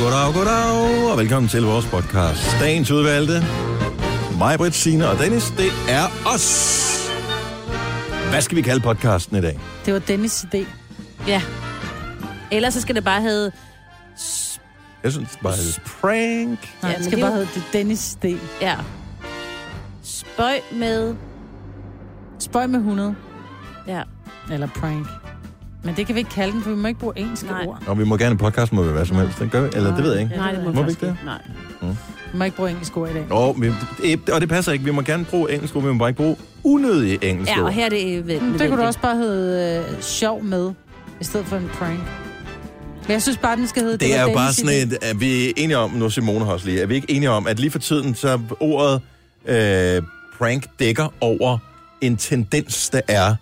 goddag, goddag, og velkommen til vores podcast. Dagens udvalgte, mig, Britt, Signe og Dennis, det er os. Hvad skal vi kalde podcasten i dag? Det var Dennis' idé. Ja. Ellers så skal det bare hedde... Jeg synes bare, det prank. Nej, Ja, det skal det bare hedde det Dennis' idé. Ja. Spøj med... Spøj med 100. Ja. Eller prank. Men det kan vi ikke kalde den, for vi må ikke bruge engelske Nej. ord. Og vi må gerne, podcast må vi hvad som helst. Den gør vi, eller det ved jeg ikke. Nej, det må, Må vi ikke det? Nej. Vi må ikke bruge engelske ord i dag. Nå, vi, det, og det passer ikke. Vi må gerne bruge engelsk ord, vi må bare ikke bruge unødige engelske Ja, og her er det... Øh, Mm, Det kunne du også bare hedde øh, sjov med, i stedet for en prank. Men jeg synes bare, den skal hedde... Det er var jo bare sådan et, at vi er enige om, nu Simone har også lige, er vi ikke enige om, at lige for tiden, så ordet øh, prank dækker over en tendens, der er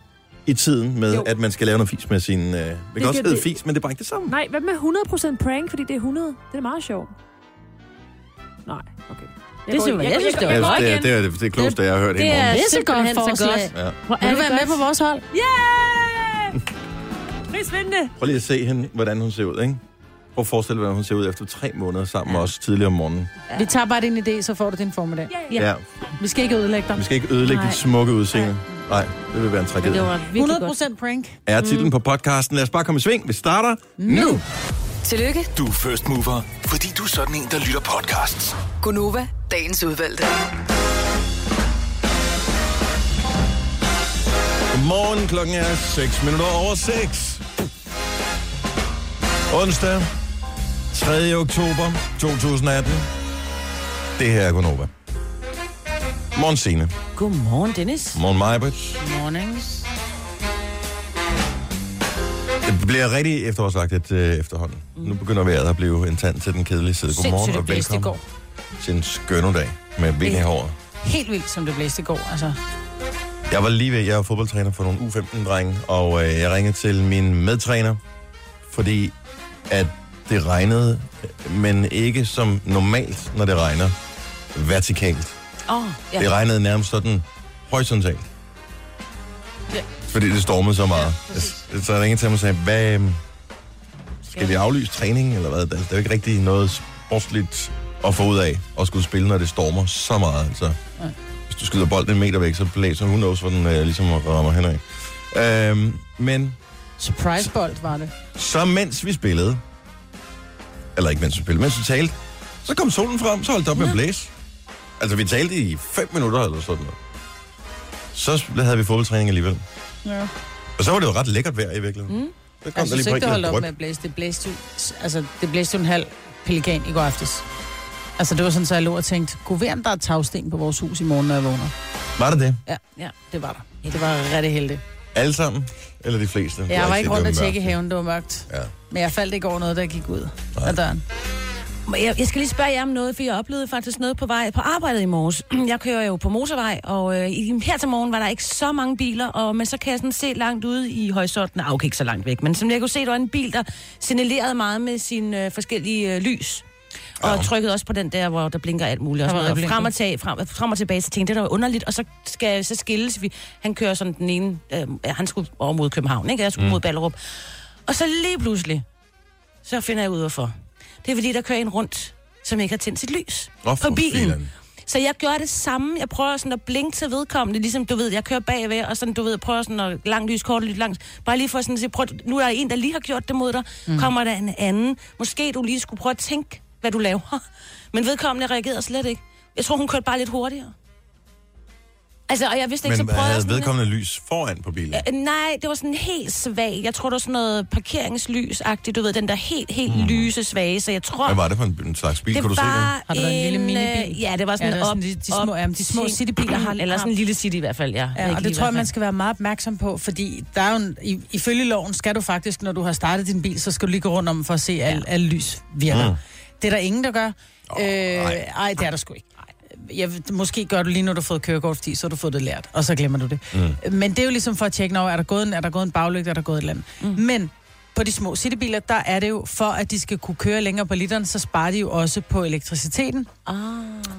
i tiden med, jo. At man skal lave noget fis med sin... Øh, det kan også hedde det- fis, men det er bare ikke det samme. Nej, hvad med 100% prank, fordi det er 100? Det er meget sjovt. Nej, okay. Jeg Det synes jeg- jeg synes, det var Ja, det, er, det, er, det er det klogeste, jeg har hørt Det hele er morgen. simpelthen så godt. forslag. Ja. Vil er du det være med på vores hold? Yay! Prisvindende! Prøv lige at se hende, hvordan hun ser ud, ikke? Prøv at forestille dig, hvordan hun ser ud efter tre måneder sammen med os tidligere om morgenen. Vi tager bare din idé, så får du din formiddag. Ja. Ja. Vi skal ikke ødelægge dig. Vi skal ikke ødelægge Nej. dit smukke udseende. Nej, det vil være en Men tragedie. det var virkelig 100 godt. procent prank. Er titlen på podcasten. Lad os bare komme i sving. Vi starter nu. Tillykke, Du er first mover, fordi du er sådan en, der lytter podcasts. Gunova, dagens udvalgte. Godmorgen, klokken er 6 minutter over 6. Onsdag, 3. oktober 2018. Det her er Gunova. Morgen Signe. Godmorgen, Dennis. Morgen Majbrit. Mornings. Det bliver rigtig efterårsagtigt øh, efterhånden. Nu begynder vejret at blive en tand til den kedelige side. Godmorgen og blæste i velkommen går. til en skønne dag med vind i håret. Helt vildt, som det blæste i går. Altså, Jeg var lige ved, jeg er fodboldtræner for nogle U15-drenge, og øh, jeg ringede til min medtræner, fordi at det regnede, men ikke som normalt, når det regner vertikalt. Oh, Ja. ja. Det regnede nærmest sådan horisontalt. Ja. Fordi det stormede så meget. Ja, så, jeg ringede til og sagde, hvad, øhm, skal vi aflyse træningen, eller hvad? Det er jo ikke rigtig noget sportsligt at få ud af, at skulle spille, når det stormer så meget. Altså, Nej. hvis du skyder bolden en meter væk, så blæser hun knows, hvor den øh, ligesom rammer henad. Øhm, men surprise bold var det. så mens vi spillede, eller ikke mens vi spillede, mens vi talte, så kom solen frem, så holdt det op med at blæse. Altså, vi talte i fem minutter eller sådan noget. Så havde vi fodboldtræning alligevel. Ja. Og så var det jo ret lækkert vejr i virkeligheden. Mm. Så kom Jeg der lige ikke, det holdt op med at blæse. Det blæste jo, altså, det blæste jo en halv pelikan i går aftes. Altså, det var sådan, så jeg lå og tænkte, kunne være, der er tagsten på vores hus i morgen, når jeg vågner? Var det det? Ja, ja det var der. Det var rigtig heldigt. Alle sammen? Eller de fleste? Det Jeg var ikke rundt mørkt. tjekke haven, det var mørkt. Ja. Men jeg faldt ikke over noget, der gik ud Nej. af døren. Jeg, jeg skal lige spørge jer om noget, for jeg oplevede faktisk noget på vej på arbejdet i morges. Jeg kører jo på motorvej, og øh, her til morgen var der ikke så mange biler, og, men så kan jeg sådan se langt ude i horisonten, ah, okay, ikke så langt væk, men som jeg kunne se, der var en bil, der signalerede meget med sine øh, forskellige øh, lys. Og Ja. trykkede også på den der, hvor der blinker alt muligt. Og, Der sådan noget. frem, og tag, frem, frem og tilbage, så tænkte det var underligt. Og så skal så skilles vi. Han kører sådan den ene, øh, han skulle over mod København, ikke? Jeg skulle mm. mod Ballerup. Og så lige pludselig, så finder jeg ud hvorfor. Det er fordi, der kører en rundt, som ikke har tændt sit lys Nå, på bilen. filan. Så jeg gør det samme. Jeg prøver sådan at blinke til vedkommende, ligesom du ved, jeg kører bagved, og sådan, du ved, prøver sådan at langt lys, kort lys, langt. Bare lige for sådan at sige, prøv, nu er der en, der lige har gjort det mod dig. Mm. Kommer der en anden. Måske du lige skulle prøve at tænke, hvad du laver. Men vedkommende reagerede slet ikke. Jeg tror, hun kørte bare lidt hurtigere. Altså, og jeg vidste ikke, Men så prøvede havde sådan... vedkommende lys foran på bilen? Øh, nej, det var sådan helt svag. Jeg tror, det var sådan noget parkeringslys-agtigt. Du ved, den der helt, helt mm. lyse svage. Så jeg tror... Hvad var det for en, en slags bil? det Kunne du se det? var Har det været en lille øh, minibil? Ja, det var sådan, Ja, det var op, sådan de- de små- ja, de små citybiler har- Eller sådan en lille city i hvert fald, ja. Ja, og det tror jeg, man skal være meget opmærksom på, fordi der er jo en, i, ifølge loven skal du faktisk, når du har startet din bil, så skal du lige gå rundt om for at se, at alle, alle lys virker. Mm. Det er der ingen, der gør. Åh, øh, nej. ej, det er der sgu ikke. Jeg, måske gør du lige, når du har fået kørekort, fordi så har du fået det lært, og så glemmer du det. Mm. Men det er jo ligesom for at tjekke, når er der gået en, er der gået en baglygte, er der gået et eller andet. Mm. Men på de små citybiler, der er det jo, for at de skal kunne køre længere på literen, så sparer de jo også på elektriciteten. Ah.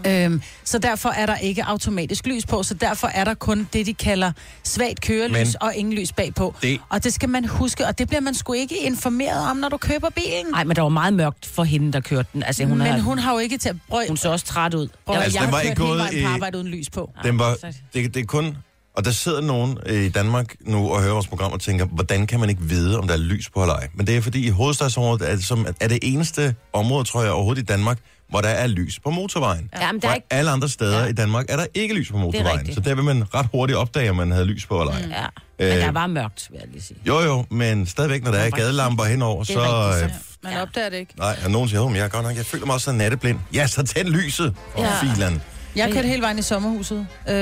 Øhm, så derfor er der ikke automatisk lys på, så derfor er der kun det, de kalder svagt kørelys Men- og ingen lys bagpå. Det- Og det skal man huske, og det bliver man sgu ikke informeret om, når du køber bilen. Nej, men der var meget mørkt for hende, der kørte den. Altså, hun, Men har, hun har jo ikke til at brøj. hun så også træt ud. Prøv, Altså, den jeg var har ikke kørt hele gået vejen på i- arbejde uden lys på. Den var, det, det er kun... Og der sidder nogen øh, i Danmark nu og hører vores program og tænker, hvordan kan man ikke vide, om der er lys på eller ej? Men det er fordi, i hovedstadsområdet er det, som, er det eneste område, tror jeg, overhovedet i Danmark, hvor der er lys på motorvejen. Ja, men der er ikke... alle andre steder Ja. i Danmark er der ikke lys på motorvejen. rigtigt. Så der vil man ret hurtigt opdage, om man havde lys på eller ej. Ja, men Øh, der var mørkt, vil jeg lige sige. Jo, jo, men stadigvæk, når der er gadelamper henover, Det så... rigtigt, Øh, Man opdager det ikke. nej, og nogen siger, at jeg er godt nok, jeg føler mig også så natteblind. Ja, så tænd lyset for ja. Ja. filen. Jeg kørte hele vejen i sommerhuset, øh,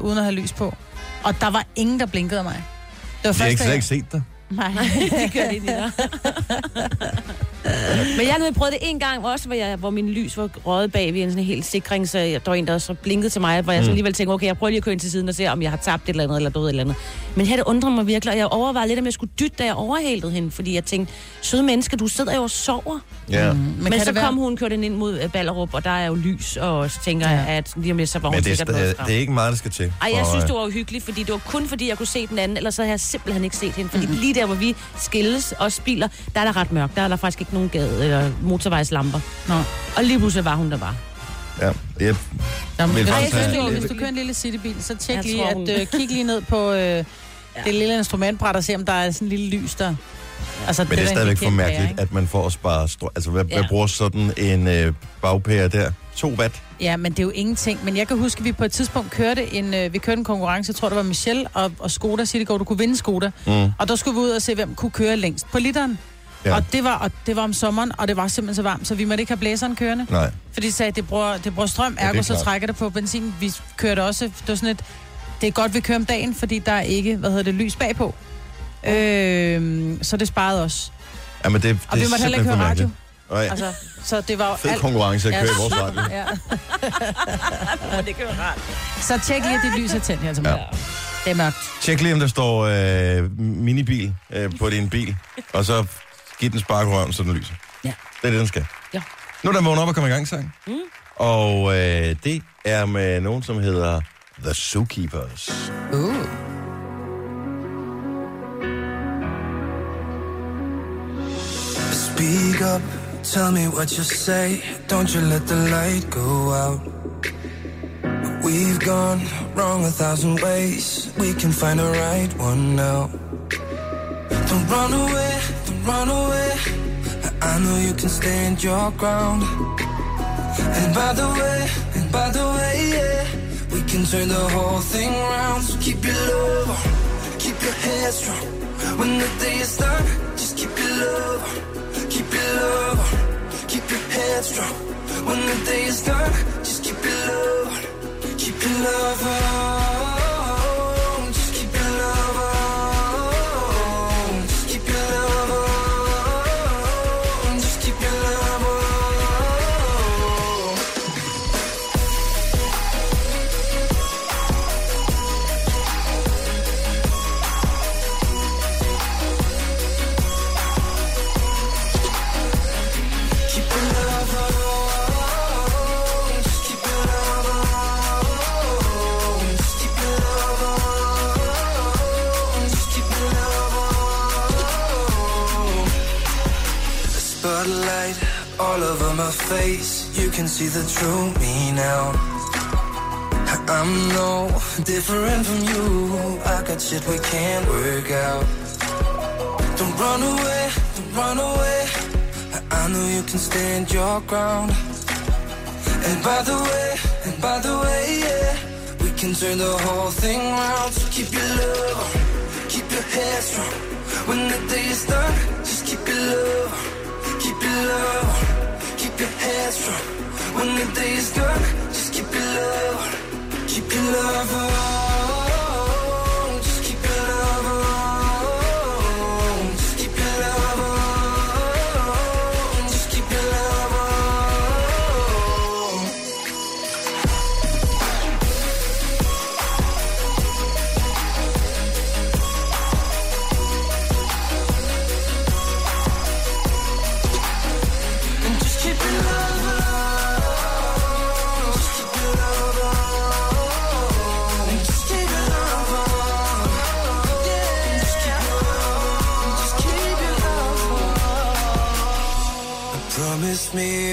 uden at have lys på. Og der var ingen, der blinkede af mig. Det var De har ikke slet jeg- ikke set dig. Nej. det gør det ikke der. Men jeg havde prøvet det en gang også, hvor, jeg, hvor min lys var røget bag ved en sådan helt sikring, så jeg- der var en, der så blinkede til mig, hvor jeg så Mm. alligevel tænkte, okay, jeg prøver lige at køre ind til siden og se, om jeg har tabt et eller andet, eller død et eller andet. Men her det undrer mig virkelig, og jeg overvejede lidt, om jeg skulle dytte, da jeg overhalede hende, fordi jeg tænkte, søde menneske, du sidder jo og sover. Ja. Mm. Men, Men, så være, kom hun, kørte den ind mod øh, Ballerup, og der er jo lys, og så tænker jeg, at lige om lidt, så var hun Men det er, sikkert noget sta- frem. det er ikke meget, der skal til. Ej, jeg synes, øh, det var uhyggeligt, fordi det var kun fordi, jeg kunne se den anden, ellers så havde jeg simpelthen ikke set hende. Fordi mm-hmm. lige der, hvor vi skilles og biler, der er der ret mørkt. Der er der faktisk ikke nogen gade eller motorvejslamper. Nå. Og lige pludselig var hun der bare. Ja, jeg Jamen, vil hvis, faktisk have- du, hvis du kører en lille citybil, så tjek Jeg lige, tror, at, hun- øh, kig lige ned på øh, ja. det lille instrumentbræt og se, om der er sådan en lille lys der. Altså, Men det er der stadigvæk for mærkeligt, at man får at spare strøm. Altså, hvad, ja. hvad bruger sådan en øh, bagpære der? 2 watt? Ja, men det er jo ingenting. Men jeg kan huske, at vi på et tidspunkt kørte en, øh, vi kørte en konkurrence, jeg tror, det var Michelle og, og Skoda Citigo, du kunne vinde Skoda. Mm. Og der skulle vi ud og se, hvem kunne køre længst på literen. Ja. Ja. Og, det var, og det var om sommeren, og det var simpelthen så varmt, så vi måtte ikke have blæseren kørende. Nej. Fordi de sagde, at det bruger, det bruger strøm, Ja, det er ergo så trækker det på benzin. Vi kørte også, det var sådan et, det er godt, vi kører om dagen, fordi der er ikke, hvad hedder det, lys bagpå. Øh, så det sparede os. Ja, men det, det Og vi måtte heller ikke høre radio. Ja, Altså, så det var jo fed alt. konkurrence at Ja. køre i vores radio. Ja. det kan være rart. Så tjek lige, at dit lys er tændt her til Ja. Det er mørkt. Tjek lige, om der står øh, minibil øh, på din bil, og så giv den spark røven, så den lyser. Ja. Det er det, den skal. Ja. Nu er der vågnet op og komme i gang, sang. Mm. Og øh, det er med nogen, som hedder The Zookeepers. Uh. Speak up, tell me what you say. Don't you let the light go out. We've gone wrong a thousand ways. We can find the right one now. Don't run away, don't run away. I- know you can stand your ground. And by the way, and by the way, yeah, we can turn the whole thing around. So keep your love keep your head strong. When the day is done, just keep your love keep your head strong. When the day is done, just keep love on, keep your love on, Spotlight all over my face, you can see the true me now. I'm no different from you. I got shit we can't work out. Don't run away, don't run away. I, know you can stand your ground. And by the way, and by the way, yeah, we can turn the whole thing round. So keep your love keep your head strong. When the day is done, just keep your love keep your head strong. When the day is done, just keep your love keep your love.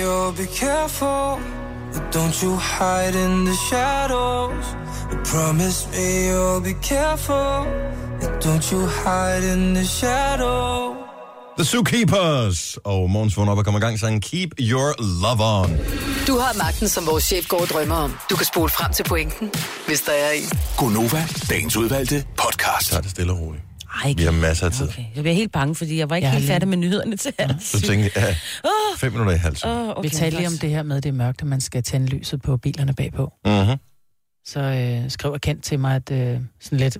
You'll be careful. But don't you hide in the shadows. But promise me you'll be careful. But don't you hide in the shadows. The Zookeepers. Og morgens vågn op og kommer i gang sangen Keep Your Love On. Du har magten, som vores chef går og drømmer om. Du kan spole frem til pointen, hvis der er en. Gonova, dagens udvalgte podcast. Tag det stille og roligt. Ej, Vi har masser af tid. okay. Jeg bliver helt bange, fordi jeg var ikke Jeg helt færdig med nyhederne til her. Så tænkte jeg, ja, fem minutter i halsen. Åh, okay, Vi talte lige om det her med, det er mørkt, og man skal tænde lyset på bilerne bagpå. Mm-hmm. Så øh, skriver Kent til mig, at øh, sådan lidt,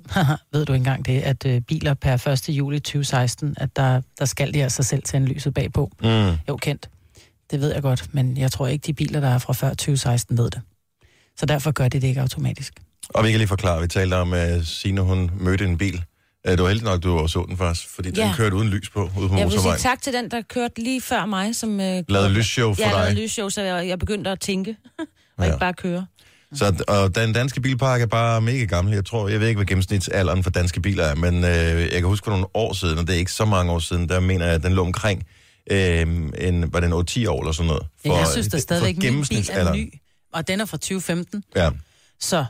ved du ikke engang det, at øh, biler per 1. juli 2016, at der, der skal de altså selv tænde lyset bagpå. Mm. Jo, Kent, det ved jeg godt, men jeg tror ikke, de biler, der er fra før 2016, ved det. Så derfor gør de det ikke automatisk. Og vi kan lige forklare, vi talte om, at Signe, hun mødte en bil. Øh, Det var heldigt nok, du så den først, fordi den Ja. kørte uden lys på, ude på Jeg vil sige motorvejen. tak til den, der kørte lige før mig, som... Øh, Lavede lysshow for jeg dig. lavede lysshow, så jeg, jeg begyndte at tænke, og Ja. ikke bare køre. Så, og den danske bilpark er bare mega gammel. Jeg tror, jeg ved ikke, hvad gennemsnitsalderen for danske biler er, men øh, jeg kan huske for nogle år siden, og det er ikke så mange år siden, der mener jeg, at den lå omkring øh, en, var den 8-10 år eller sådan noget. For, jeg synes, der for stadigvæk min bil er ny, og den er fra 2015. Ja. Så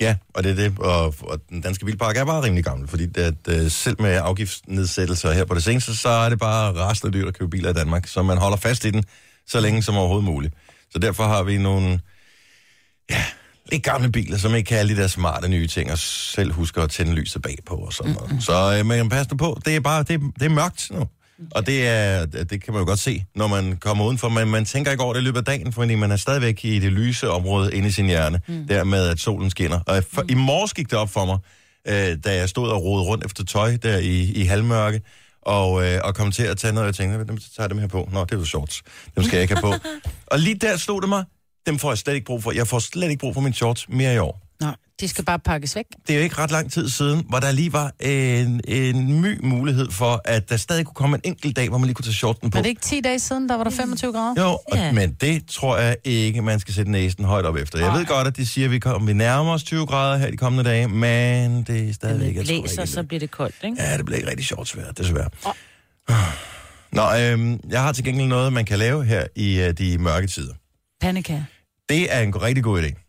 Ja, og det er det. Og, og den danske bilpark er bare rimelig gammel, fordi det, at, øh, selv med afgiftsnedsættelser her på det seneste, så er det bare rasende dyrt at købe biler i Danmark, så man holder fast i den så længe som overhovedet muligt. Så derfor har vi nogle ja, lidt gamle biler, som ikke kan alle de der smarte nye ting, og selv husker at tænde lyset bagpå og sådan noget. Så øh, man kan passe på. Det er bare, det, det er mørkt nu. Og det, er, det kan man jo godt se, når man kommer udenfor. Man, man tænker ikke over det i løbet af dagen, fordi man er stadigvæk i det lyse område inde i sin hjerne, mm. dermed at solen skinner. Og for, mm. i morges gik det op for mig, øh, da jeg stod og rodede rundt efter tøj der i, i halvmørke, og, øh, og kom til at tage noget, og jeg tænkte, dem tager jeg dem her på. Nå, det er jo shorts. Dem skal jeg ikke have på. og lige der stod det mig, dem får jeg slet ikke brug for. Jeg får slet ikke brug for mine shorts mere i år. nej, de skal bare pakkes væk. Det er jo ikke ret lang tid siden, hvor der lige var en, en my mulighed for, at der stadig kunne komme en enkelt dag, hvor man lige kunne tage shorten på. Var det ikke 10 dage siden, der var der 25 grader? Jo, og, Ja. men det tror jeg ikke, man skal sætte næsen højt op efter. Jeg ved godt, at de siger, at vi, kommer, vi nærmer os 20 grader her de kommende dage, men det er stadig Når ikke... det blæser, ikke, så bliver det koldt, ikke? Ja, det bliver ikke rigtig sjovt svært, desværre. Nå, øhm, jeg har til gengæld noget, man kan lave her i øh, de mørke tider. Pandekager. Det er en rigtig god idé.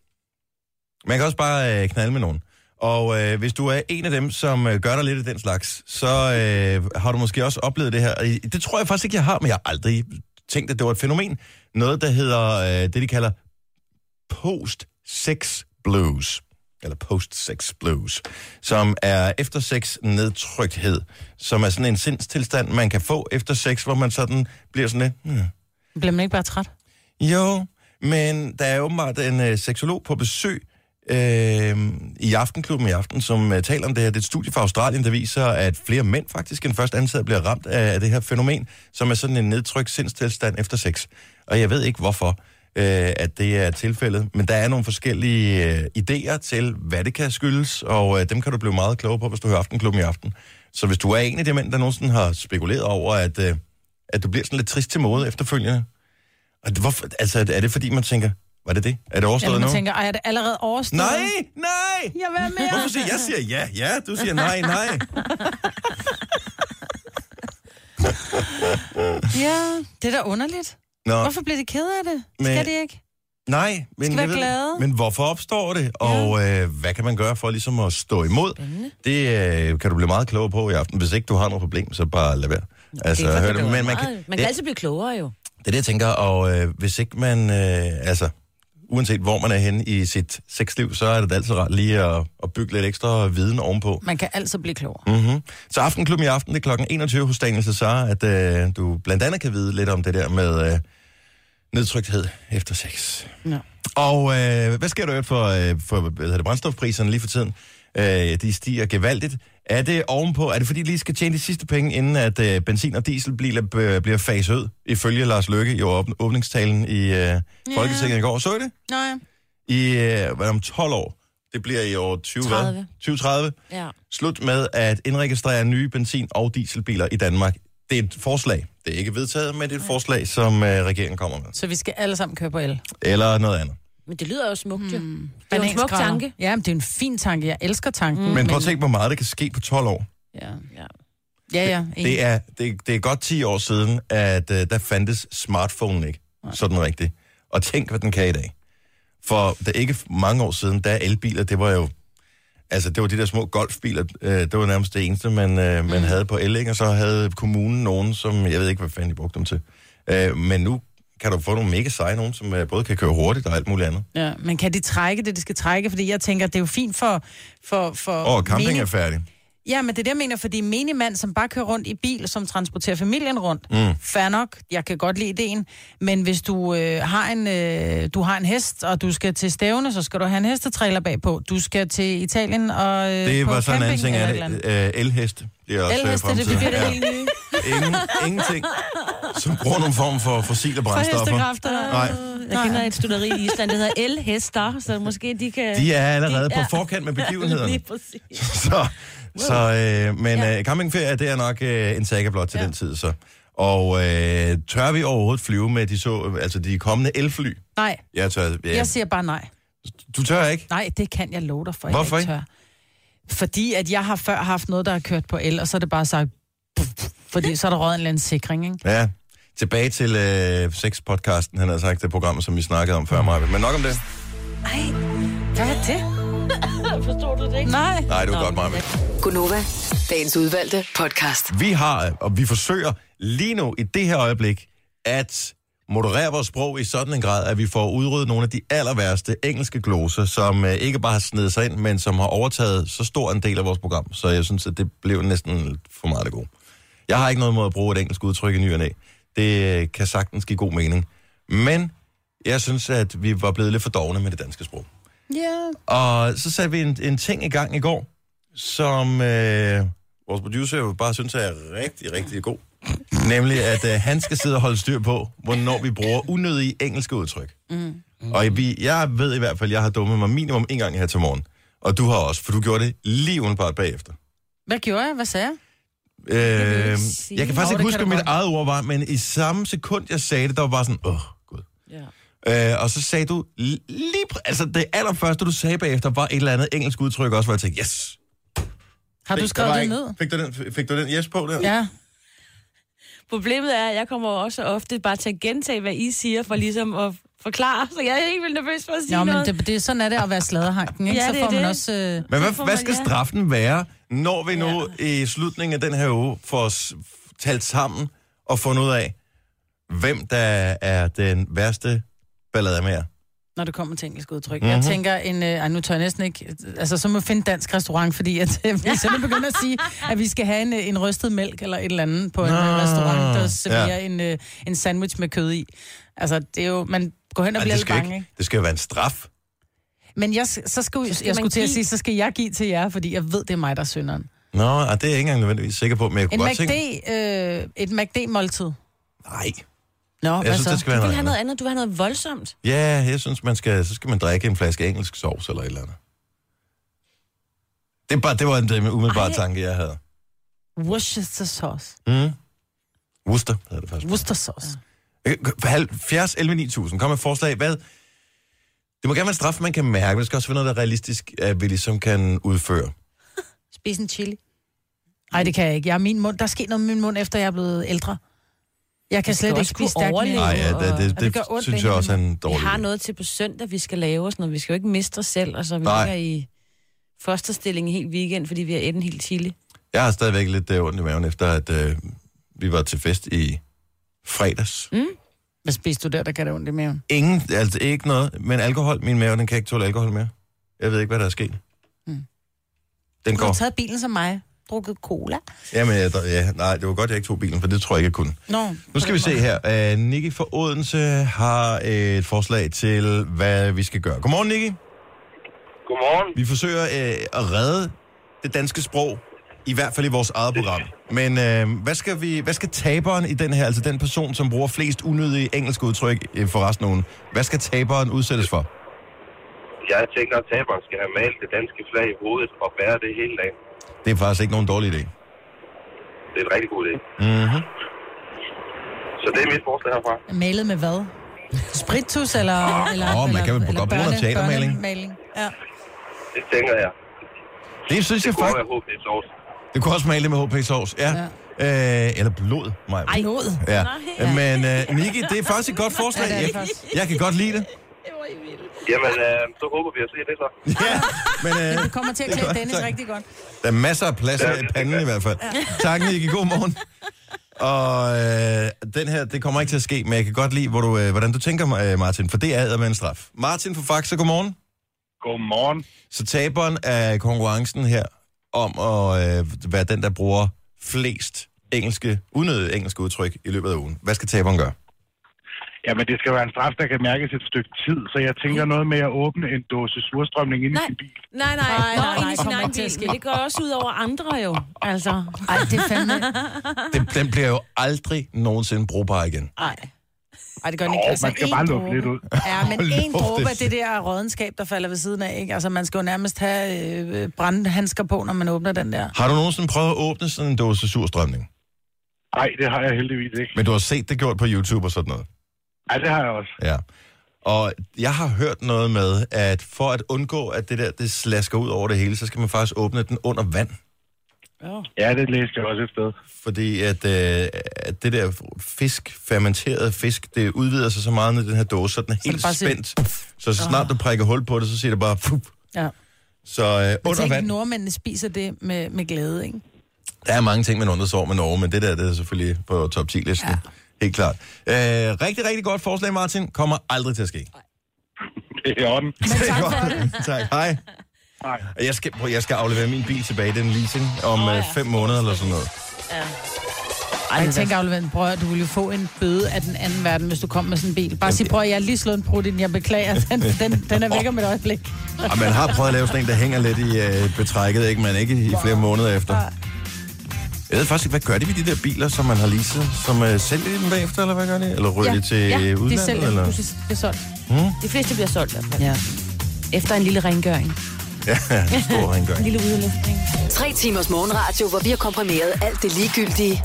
Man kan også bare øh, knalde med nogen. Og øh, hvis du er en af dem, som øh, gør dig lidt af den slags, så øh, har du måske også oplevet det her. Og Det tror jeg faktisk ikke, jeg har, men jeg har aldrig tænkt, at det var et fænomen. Noget, der hedder øh, det, de kalder post-sex blues. Eller post-sex blues. Som er efter sex nedtrykthed. Som er sådan en sindstilstand, man kan få efter sex, hvor man sådan bliver sådan lidt... Hmm, Bliver man ikke bare træt? jo, men der er åbenbart en øh, seksolog på besøg øh, i Aftenklubben i aften, som uh, taler om det her. Det er et studie fra Australien, der viser, at flere mænd faktisk end først ansat bliver ramt af, det her fænomen, som er sådan en nedtrykt sindstilstand efter sex. Og jeg ved ikke hvorfor, øh, at det er tilfældet, men der er nogle forskellige øh, idéer til, hvad det kan skyldes, og øh, dem kan du blive meget klogere på, hvis du hører Aftenklubben i aften. Så hvis du er en af de mænd, der nogensinde har spekuleret over, at, øh, at du bliver sådan lidt trist til mode efterfølgende, og det, hvorfor, altså, er det fordi, man tænker, var det det? Er det overstået Eller nu? man tænker, er det allerede overstået? Nej, nej! Jeg vil mere. Hvorfor siger jeg siger ja, ja, du siger nej, nej. Ja, det er da underligt. Nå, Hvorfor bliver de ked af det? Men- Skal de ikke? nej, men, Skal jeg være glade. men hvorfor opstår det? Og øh, hvad kan man gøre for ligesom at stå imod? Det øh, kan du blive meget klogere på i aften. Hvis ikke du har noget problem, så bare lad være. Altså, det, hør det, det, det, men man kan, man kan det, altid blive klogere jo. det er det, jeg tænker, og øh, hvis ikke man, øh, altså, uanset hvor man er henne i sit sexliv, så er det altid rart lige at, at bygge lidt ekstra viden ovenpå. Man kan altid blive klogere. Mm-hmm. Så Aftenklubben i aften, det er klokken 21 hos Daniel Cesar, at øh, du blandt andet kan vide lidt om det der med øh, nedtrykthed efter sex. Ja. Og øh, hvad sker der for, øh, for hvad hedder det, brændstofpriserne lige for tiden? Øh, de stiger gevaldigt. Er det ovenpå, er det fordi, de lige skal tjene de sidste penge, inden at øh, benzin- og dieselbiler b- bliver faset ud, ifølge Lars Løkke i åbn- åbningstalen i øh, Folketinget i går? Så I det? Nå ja. I, øh, hvad er det, om 12 år. Det bliver i år 20, hvad? 30. 2030 Ja. slut med at indregistrere nye benzin- og dieselbiler i Danmark. Det er et forslag. Det er ikke vedtaget, men det er et forslag, som øh, regeringen kommer med. Så vi skal alle sammen køre på el. Eller noget andet. Men det lyder jo smukt, jo. Mm. Det er jo en smuk tanke. Ja, men det er en fin tanke. Jeg elsker tanken. Men prøv at tænke, hvor meget det kan ske på 12 år. Ja, Ja. ja. ja enig. Det er, det, det er godt 10 år siden, at øh, der fandtes smartphone ikke. sådan rigtigt. Og tænk, hvad den kan i dag. For der ikke mange år siden, der elbiler, det var jo... Altså, det var de der små golfbiler, øh, det var nærmest det eneste, man, øh, man havde på el, ikke? Og så havde kommunen nogen, som... Jeg ved ikke, hvad fanden de brugte dem til. Øh, men nu kan du få nogle mega seje nogen, som øh, både kan køre hurtigt og alt muligt andet. Ja, men kan de trække det, de skal trække? Fordi jeg tænker, det er jo fint for... for, for Og camping menig- er færdig. Ja, men det er det, jeg mener, fordi menig mand, som bare kører rundt i bil, som transporterer familien rundt, mm. fair nok, jeg kan godt lide ideen, men hvis du, øh, har en, øh, du har en hest, og du skal til stævne, så skal du have en hestetræler bagpå. Du skal til Italien og øh, Det var sådan en anden camping ting det. andet. Øh, elheste. Det er også øh, Elheste, det fremtiden. bliver det helt nye. Ingen, ingenting, som bruger nogle form for fossile For brændstoffer. hestekræfter. Nej, Jeg kender et studeri i Island, der hedder El-hester, så måske de kan... de er allerede De på er- forkant med begivenhederne. Lige præcis. Så, så øh, men øh, campingferie, det er nok øh, en saga blot til ja. den tid, så. Og øh, tør vi overhovedet flyve med de, så, altså de kommende elfly? Nej, Jeg tør, ja. jeg siger bare nej. Du tør ikke? Nej, det kan jeg love dig for, Hvorfor jeg ikke tør. Fordi at jeg har før haft noget, der har kørt på el, og så er det bare sagt... Fordi så er der røget en eller anden sikring, ikke? Ja. Tilbage til øh, sex-podcasten, han har sagt, det program, som vi snakkede om før. Maja. Men nok om det. Ej, hvad var det? Forstår du det ikke? Nej. Nej, det var godt, Maja. Gunova, dagens udvalgte podcast. Vi har, og vi forsøger lige nu i det her øjeblik, at moderere vores sprog i sådan en grad, at vi får udryddet nogle af de aller værste engelske gloser, som øh, ikke bare har snedet sig ind, men som har overtaget så stor en del af vores program. Så jeg synes, at det blev næsten for meget det gode. Jeg har ikke noget mod at bruge et engelsk udtryk i ny og næ. Det øh, kan sagtens give god mening. Men jeg synes, at vi var blevet lidt for dogne med det danske sprog. Ja. Og så satte vi en, en ting i gang i går, som øh, vores producer jo bare synes er rigtig, rigtig god. Nemlig, at øh, han skal sidde og holde styr på, hvornår vi bruger unødige engelske udtryk. Mm. Og vi, jeg ved i hvert fald, at jeg har dummet mig minimum en gang her til morgen. Og du har også, for du gjorde det lige udenbart bagefter. Hvad gjorde jeg? Hvad sagde jeg? Øh, sige. jeg kan faktisk Nå, ikke huske, hvad mit godt. eget ord var, men i samme sekund, jeg sagde det, der var bare sådan, åh, gud. Ja. Øh, og så sagde du li- lige... Altså, det allerførste, du sagde bagefter, var et eller andet engelsk udtryk også, hvor jeg tænkte, yes. Har du skrevet det ikke- ned? Fik du, den, fik du den yes på der? Ja. Problemet er, at jeg kommer også ofte bare til at gentage, hvad I siger, for ligesom at forklare, så jeg er ikke vildt nervøs for at sige men noget. det, det, sådan er det at være sladerhanken, ikke? Ja, så det får man det. også... Øh... Men hvad, hvad man- skal ja. straffen være, når vi nu i slutningen af den her uge får talt sammen og fundet ud af, hvem der er den værste ballade med når det kommer til engelsk udtryk. Mhm. Mm-hmm. Jeg tænker, en, øh, ej, nu tør jeg næsten ikke... Altså, så må vi finde en dansk restaurant, fordi at, øh, hvis jeg begynder at sige, at vi skal have en, øh, en rystet mælk eller et eller andet på en Nå, øh, restaurant, der serverer ja. en, øh, en sandwich med kød i. Altså, det er jo... Man går hen og Ej, bliver det, lidt skal bange, ikke, ikke? det skal jo være en straf. Men jeg, så skulle, skal jeg skulle til at sige, så skal jeg give til jer, fordi jeg ved, det er mig, der er synderen. Nå, det er jeg ikke engang nødvendigvis sikker på, men jeg En kunne godt McD, tænke... øh, et McD-måltid. Nej, Nå, jeg synes, så? det skal Du vil noget have andet. noget andet, du vil have noget voldsomt. Ja, jeg synes, man skal, så skal man drikke en flaske engelsk sovs eller et eller andet. Det, er bare, det var en umiddelbar Ej. tanke, jeg havde. Worcester sauce. Mm. Worcester hedder det faktisk. Worcester sauce. Øh, 70 11 9000. Kom med forslag. Hvad? Det må gerne være en straf, man kan mærke. men Det skal også være noget, der er realistisk, at vi ligesom kan udføre. Spis en chili. Nej, det kan jeg ikke. Jeg er min mund. Der er sket noget med min mund, efter jeg er blevet ældre. Jeg kan slet ikke spise stærkt overleve. mere. Nej, ja, det, det, Og det, det ondt synes jeg også er en Vi dårlig har idé. noget til på søndag, vi skal lave og sådan noget. Vi skal jo ikke miste os selv, altså vi Nej. ligger i fosterstilling en hel weekend, fordi vi har et en helt chili. Jeg har stadigvæk lidt uh, ondt i maven, efter at uh, vi var til fest i fredags. Mm. Hvad spiser du der, der kan det ondt i maven? Ingen, altså ikke noget, men alkohol. Min mave, den kan ikke tåle alkohol mere. Jeg ved ikke, hvad der er sket. Mm. Den Du har går. taget bilen som mig. Drukket cola. Jamen, jeg, ja, nej, det var godt, jeg ikke tog bilen, for det tror jeg ikke, jeg kunne. Nå, Nu skal vi se her. Uh, Nicky fra Odense har et forslag til, hvad vi skal gøre. Godmorgen, Nicky. Godmorgen. Vi forsøger uh, at redde det danske sprog, i hvert fald i vores eget program. Men uh, hvad, skal vi, hvad skal taberen i den her, altså den person, som bruger flest unødige engelske udtryk uh, for resten af ugen, hvad skal taberen udsættes for? Jeg tænker, at taberen skal have malet det danske flag i hovedet og bære det hele dagen. Det er faktisk ikke nogen dårlig idé. Det er en rigtig god idé. Mm-hmm. Så det er mit forslag herfra. malet med hvad? Spritus eller... eller Åh, man eller, kan vel eller godt bruge noget teatermaling. børnemaling. Ja. Det tænker jeg. Det synes jeg Det kunne faktisk... være HP sovs. Det kunne også male det med HP sovs, ja. ja. Øh, eller blod, mig. Ej. Blod. Ja. Nej. Men uh, Niki, det er faktisk et godt forslag. Ja, det er det jeg, faktisk. jeg kan godt lide det. Jamen, øh, så håber vi at se det så. Ja, men uh, Det kommer til at klæde Dennis tak. rigtig godt. der er masser af plads her i panden i hvert fald. Tak, Niki. God morgen. Og øh, den her, det kommer ikke til at ske, men jeg kan godt lide, hvor du, øh, hvordan du tænker, øh, Martin, for det er med en straf. Martin fra Faxe, godmorgen. Godmorgen. Så taberen af konkurrencen her om at øh, være den, der bruger flest engelske, unødige engelske udtryk i løbet af ugen. Hvad skal taberen gøre? Jamen, det skal være en straf, der kan mærkes et stykke tid, så jeg tænker noget med at åbne en dåse surstrømning ind i Nej. sin bil. Nej, nej, Nej, nej, nej, nej, nej, ind i sin kommer egen ikke til at bil. Men det går også ud over andre jo. Altså, Ej, det er fandme... Den, den bliver jo aldrig nogensinde brugbar igen. Ej. Ej, det gør den ikke. Åh, man skal bare lukke lidt ud. Ja, men en dråbe det. af det der rådenskab, der falder ved siden af, ikke? Altså, man skal jo nærmest have øh, brandhandsker på, når man åbner den der. Har du nogensinde prøvet at åbne sådan en dåse surstrømning? Nej, det har jeg heldigvis ikke. Men du har set det gjort på YouTube og sådan noget? Nej, det har jeg også. Ja. Og jeg har hørt noget med, at for at undgå, at det der det slasker ud over det hele, så skal man faktisk åbne den under vand. Ja, det læste jeg også et sted. Fordi at, øh, at det der fisk, fermenteret fisk, det udvider sig så meget ned i den her dåse, så den er helt siger- spændt. Så, så snart du prikker hul på det, så siger det bare pup. Ja. Så øh, under vand, nordmændene spiser det med, med glæde, ikke? der er mange ting, man undrer over med Norge, men det der, det er selvfølgelig på top 10-listen. Ja. Helt klart. Øh, rigtig, rigtig godt forslag, Martin. Kommer aldrig til at ske. Det er i orden. Men tak for det. tak. Hej. Nej. Jeg skal, prøv, jeg skal aflevere min bil tilbage, den leasing, om oh, ja. fem måneder eller sådan noget. Ej, jeg tænker, Alvin, prøv at du ville jo få en bøde af den anden verden, hvis du kom med sådan en bil. Bare sig, prøv at jeg har lige slået en brud ind, jeg beklager, den, den, den er væk om et øjeblik. Og man har prøvet at lave sådan en, der hænger lidt i øh, betrækket, ikke? men ikke i flere måneder efter. Jeg ved faktisk ikke, hvad gør de ved de der biler, som man har leaset? Som øh, sælger de dem bagefter, eller hvad gør de? Eller ryger ja. de til Ja, ja, de udlandet? De sælger, eller? du siger, det er solgt. de fleste bliver solgt i hvert fald. Ja. Efter en lille rengøring. Ja, en stor En rengøring. lille udluftning. Tre timers morgenradio, hvor vi har komprimeret alt det ligegyldige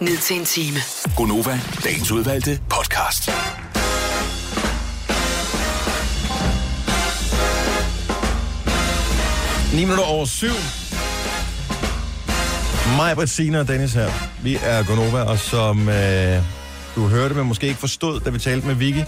ned til en time. Gonova, dagens udvalgte podcast. Ni minutter over syv. Mig, Bettina og Dennis her. Vi er Gonova, og som øh, du hørte, men måske ikke forstod, da vi talte med Vicky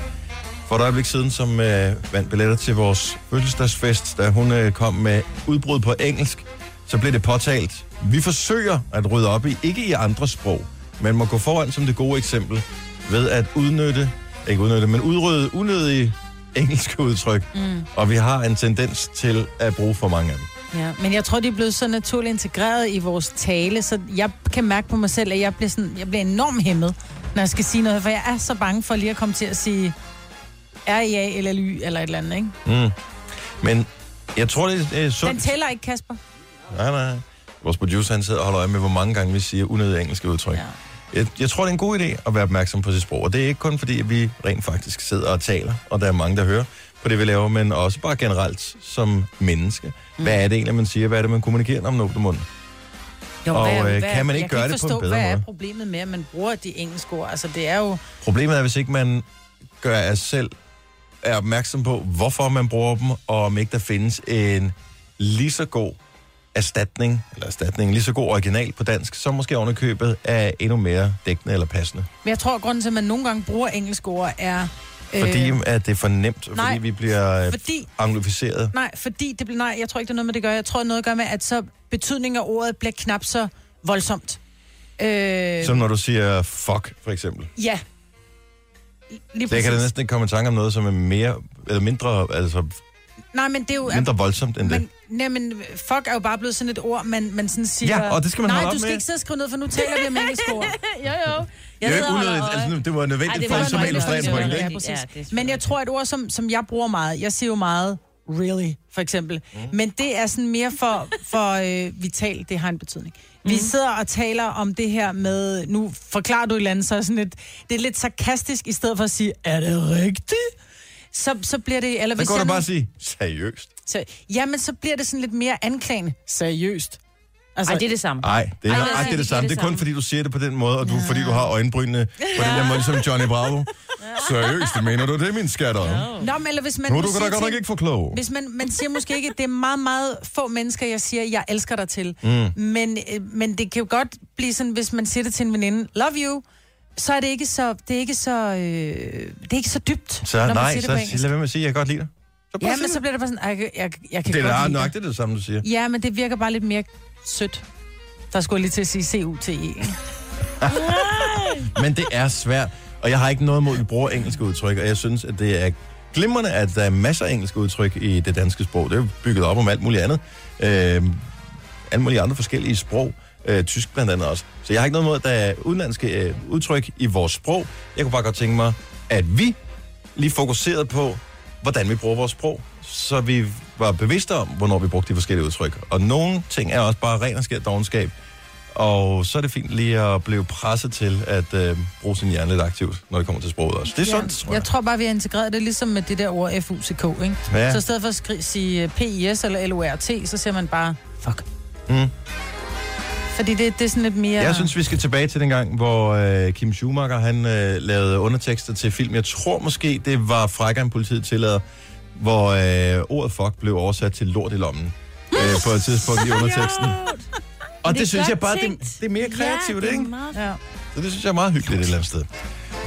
for et øjeblik siden, som øh, vandt billetter til vores fødselsdagsfest, da hun øh, kom med udbrud på engelsk, så blev det påtalt. Vi forsøger at rydde op i, ikke i andre sprog, men må gå foran som det gode eksempel ved at udnytte, ikke udnytte, men udrydde unødige engelske udtryk. Mm. Og vi har en tendens til at bruge for mange af dem. Ja, men jeg tror, de er blevet så naturligt integreret i vores tale, så jeg kan mærke på mig selv, at jeg bliver, sådan, jeg bliver enormt hæmmet, når jeg skal sige noget, for jeg er så bange for lige at komme til at sige R-I-A eller L-Y eller et eller andet, ikke? Mm. Men jeg tror, det er Den sundt. tæller ikke, Kasper. Nej, nej. Vores producer, han sidder og holder øje med, hvor mange gange vi siger unødige engelske udtryk. Ja. Ja. Jeg, jeg tror, det er en god idé at være opmærksom på sit sprog. Og det er ikke kun fordi, at vi rent faktisk sidder og taler, og der er mange, der hører på det, vi laver, men også bare generelt som menneske. Mm. Hvad er det egentlig, man siger? Hvad er det, man kommunikerer om åbner munden? Jo, Og, øh, kan man ikke gøre kan det på en forstå, bedre hvad er måde? problemet med, at man bruger de engelske ord? Altså, det er jo... Problemet er, hvis ikke man gør af selv er opmærksom på, hvorfor man bruger dem, og om ikke der findes en lige så god erstatning, eller erstatning, lige så god original på dansk, som måske ovenikøbet er endnu mere dækkende eller passende. Men jeg tror, at grunden til, at man nogle gange bruger engelske ord, er... Fordi at det er for nemt, nej, fordi vi bliver øh, fordi- anglificeret. Nej, fordi det bliver... Nej, jeg tror ikke, det er noget med det gør. Jeg tror, noget gør med, at så betydningen af ordet bliver knap så voldsomt. Øh, Som når du siger fuck, for eksempel. Ja. Lige Det kan da næsten ikke komme i tanke om noget, som er mere, eller mindre, altså Nej, men det er jo... mindre voldsomt end det. Men, nej, men fuck er jo bare blevet sådan et ord, man, man sådan siger... Ja, og det skal man Nej, du skal med. ikke sidde og skrive ned, for nu taler vi om engelske ord. Jo, jo. Det er unødigt, altså, det var nødvendigt Ej, det for var at nødvendigt. illustrere en Det var pointe, ikke? Ja, præcis. Ja, Men jeg tror, et ord, som, som jeg bruger meget, jeg siger jo meget really, for eksempel. Mm. Men det er sådan mere for, for øh, vital, det har en betydning. Vi Mm. sidder og taler om det her med, nu forklarer du et eller andet, så er sådan lidt, det er lidt sarkastisk, i stedet for at sige, er det rigtigt? Så, så bliver det... Eller Så hvis går jeg du nu- bare og sige, seriøst? Så, jamen, så bliver det sådan lidt mere anklagende. Seriøst. Altså, Ej, det er det samme. Nej, det er Ej, nøjagtigt det er det samme. det Det er kun fordi, du siger det på den måde, og du, fordi du har øjenbrynene på den der måde, som Johnny Bravo. Seriøst, mener du det, min skatter? Nå, men eller hvis man Nu er du siger da godt nok ikke for klog. Hvis man, man siger måske ikke, at det er meget, meget få mennesker, jeg siger, jeg elsker dig til. Mm. Men, øh, men det kan jo godt blive sådan, hvis man siger det til en veninde, love you, så er det ikke så, det er ikke så, øh, det er ikke så dybt, Så når man nej, siger så det på engelsk. lad være med at sige, jeg kan godt lide dig. Så Ja, men så bliver det bare sådan, "Ej, jeg, jeg, jeg kan Det godt er lide nok dig. det, er det samme, du siger. Ja, men det virker bare lidt mere sødt. Der skulle jeg lige til at sige C-U-T-E. Men det er svært, og jeg har ikke noget mod, at vi bruger engelske udtryk, og jeg synes, at det er glimrende, at der er masser af engelske udtryk i det danske sprog. Det er bygget op om alt muligt andet. Øh, alle mulige andre forskellige sprog. Øh, tysk blandt andet også. Så jeg har ikke noget mod, at der er udenlandske øh, udtryk i vores sprog. Jeg kunne bare godt tænke mig, at vi lige fokuserede på, hvordan vi bruger vores sprog, så vi var bevidste om, hvornår vi brugte de forskellige udtryk. Og nogle ting er også bare ren og skær dogenskab. Og så er det fint lige at blive presset til at øh, bruge sin hjerne lidt aktivt, når det kommer til sproget også. Det er sundt, tror jeg. Jeg tror bare, vi har integreret det ligesom med det der ord FUCK, ikke? Ja. Så i stedet for at skri- sige øh, PIS eller LORT, så siger man bare, fuck. Mm. Fordi det, det er sådan lidt mere... Jeg synes, vi skal tilbage til den gang, hvor øh, Kim Schumacher han øh, lavede undertekster til film. Jeg tror måske, det var Frækker en politiet tillader, hvor øh, ordet fuck blev oversat til lort i lommen øh, på et tidspunkt i underteksten. Og det, det synes jeg bare, det, det er mere kreativt, ja, det er ikke? Meget... Ja. Så det synes jeg er meget hyggeligt et eller andet sted.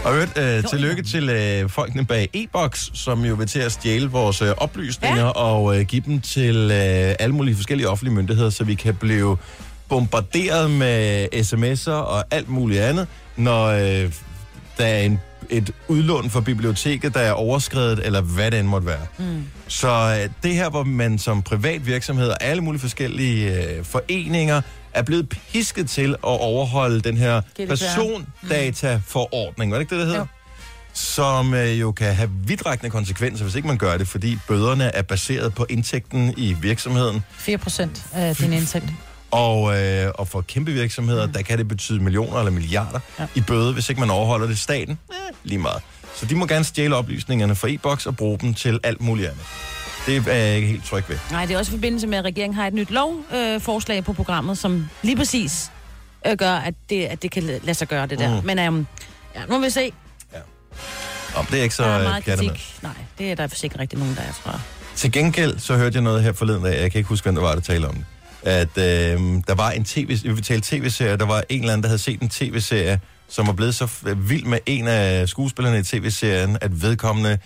Og øvrigt, øh, tillykke til øh, folkene bag e-boks, som jo vil til at stjæle vores øh, oplysninger ja. og øh, give dem til øh, alle mulige forskellige offentlige myndigheder, så vi kan blive bombarderet med sms'er og alt muligt andet, når øh, der er en, et udlån fra biblioteket, der er overskrevet, eller hvad det end måtte være. Mm. Så øh, det her, hvor man som privat virksomhed og alle mulige forskellige øh, foreninger er blevet pisket til at overholde den her GDPR. persondataforordning. Var det ikke det, det hedder? Jo. Som øh, jo kan have vidtrækkende konsekvenser, hvis ikke man gør det, fordi bøderne er baseret på indtægten i virksomheden. 4 procent af din indtægt. Og, øh, og for kæmpe virksomheder, mm. der kan det betyde millioner eller milliarder ja. Ja. i bøde, hvis ikke man overholder det staten. Eh, lige meget. Så de må gerne stjæle oplysningerne fra e-boks og bruge dem til alt muligt andet. Det er jeg ikke helt tryg ved. Nej, det er også i forbindelse med, at regeringen har et nyt lovforslag øh, på programmet, som lige præcis øh, gør, at det, at det kan lade sig gøre, det der. Mm. Men øhm, ja, nu må vi se. Om det er ikke så Der er øh, meget med. kritik. Nej, det er der sikkert rigtig nogen, der er, tror jeg. Til gengæld så hørte jeg noget her forleden dag, jeg kan ikke huske, hvem der var, der talte om det. At øh, der var en tv, vi tale tv-serie, der var en eller anden, der havde set en tv-serie, som var blevet så vild med en af skuespillerne i tv-serien, at vedkommende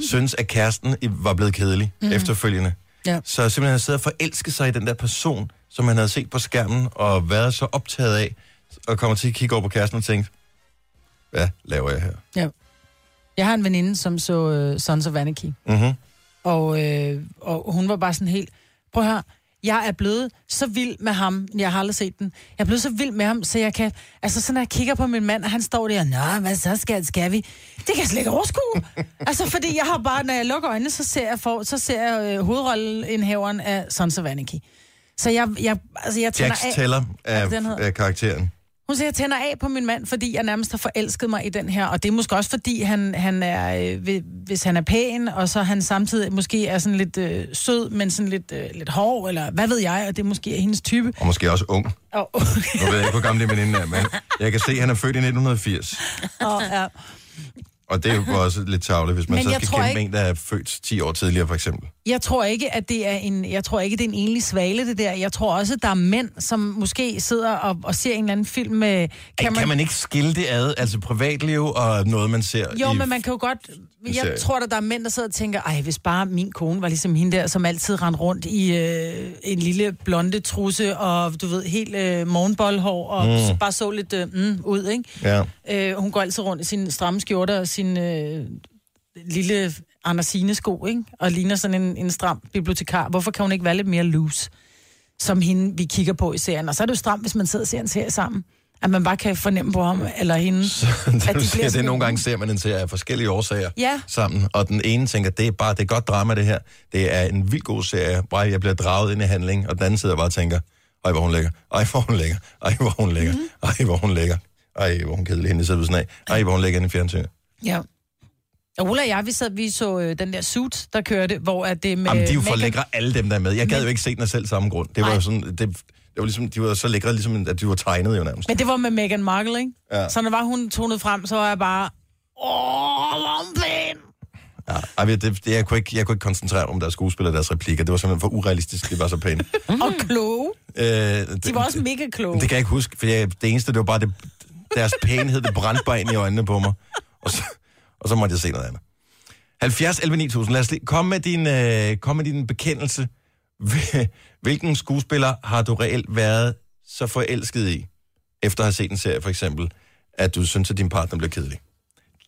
synes, at kæresten var blevet kedelig mm. efterfølgende. Ja. Så simpelthen havde siddet og forelsket sig i den der person, som han havde set på skærmen, og været så optaget af, og kommer til at kigge over på kæresten og tænke, hvad laver jeg her? Ja. Jeg har en veninde, som så uh, Sons of Anarchy. Mm-hmm. Og, øh, og hun var bare sådan helt, prøv at høre, jeg er blevet så vild med ham, jeg har aldrig set den, jeg er blevet så vild med ham, så jeg kan, altså sådan når jeg kigger på min mand, og han står der, nå, hvad så skal, skal vi? Det kan jeg slet ikke overskue. altså fordi jeg har bare, når jeg lukker øjnene, så ser jeg, for, så ser jeg øh, hovedrollenindhaveren af Sons of Anarchy. Så jeg, jeg, altså jeg tænder Jax af. Teller Er af, af karakteren. Hun siger, jeg tænder af på min mand, fordi jeg nærmest har forelsket mig i den her. Og det er måske også, fordi han, han er, øh, hvis han er pæn, og så han samtidig måske er sådan lidt øh, sød, men sådan lidt, øh, lidt hård, eller hvad ved jeg, og det måske er hendes type. Og måske også ung. Og, Nu ved jeg ikke, hvor gammel veninde er, men jeg kan se, at han er født i 1980. og, ja. Og det er jo også lidt tavligt, hvis man Men så skal kæmpe ikke- en, der er født 10 år tidligere, for eksempel. Jeg tror ikke, at det er en, jeg tror ikke, det er en enlig svale, det der. Jeg tror også, at der er mænd, som måske sidder og, og ser en eller anden film med Kan, kan man ikke skille det ad, altså privatliv og noget, man ser Jo, i... men man kan jo godt... Jeg serie. tror, at der er mænd, der sidder og tænker, ej, hvis bare min kone var ligesom hende der, som altid rendte rundt i øh, en lille blonde trusse, og du ved, helt øh, morgenboldhår, og mm. så bare så lidt øh, mm, ud, ikke? Ja. Øh, hun går altid rundt i sin stramme skjorte og sin øh, lille Andersine sko, ikke? Og ligner sådan en, en stram bibliotekar. Hvorfor kan hun ikke være lidt mere loose, som hende, vi kigger på i serien? Og så er det jo stramt, hvis man sidder og ser en serie sammen. At man bare kan fornemme på ham eller hende. Så, at det, de bliver siger, det sådan- nogle gange ser man en serie af forskellige årsager Ja. sammen, og den ene tænker, det er bare det er godt drama, det her. Det er en vild god serie, bare jeg bliver draget ind i handling, og den anden sidder bare og tænker, ej, hvor hun lækker, ej, hvor hun lækker, ej, hvor hun lækker, Mhm. ej, hvor hun lækker, ej, hvor hun kedelig hende, sidder ved sådan af, ej, hvor hun lækker i fjernsynet. Ja. Og Ulla og jeg, vi, sad, vi så øh, den der suit, der kørte, hvor at det med... Jamen, de er jo for lækre, alle dem der er med. Jeg gad Men- jo ikke se den af selv samme grund. Det var jo sådan, det, det var ligesom, de var så lækre, ligesom, at de var tegnet jo nærmest. Men det var med Meghan Markle, ikke? Ja. Så når var hun tonet frem, så var jeg bare... Åh, Morgenpæn! Ja, ej, det, det, jeg, kunne ikke, jeg kunne ikke koncentrere mig om deres skuespillere og deres replikker. Det var simpelthen for urealistisk, de var så pæne. Og kloge. Øh, det, De var også mega kloge. Det kan jeg ikke huske, for jeg, det eneste, det var bare det, deres pænhed, det brændte bare ind i øjnene på mig. Og så, og så måtte jeg se noget andet. 70 11 9000, lad os lige, kom med din, øh, kom med din bekendelse. Hvilken skuespiller har du reelt været så forelsket i, efter at have set en serie for eksempel, at du synes, at din partner bliver kedelig?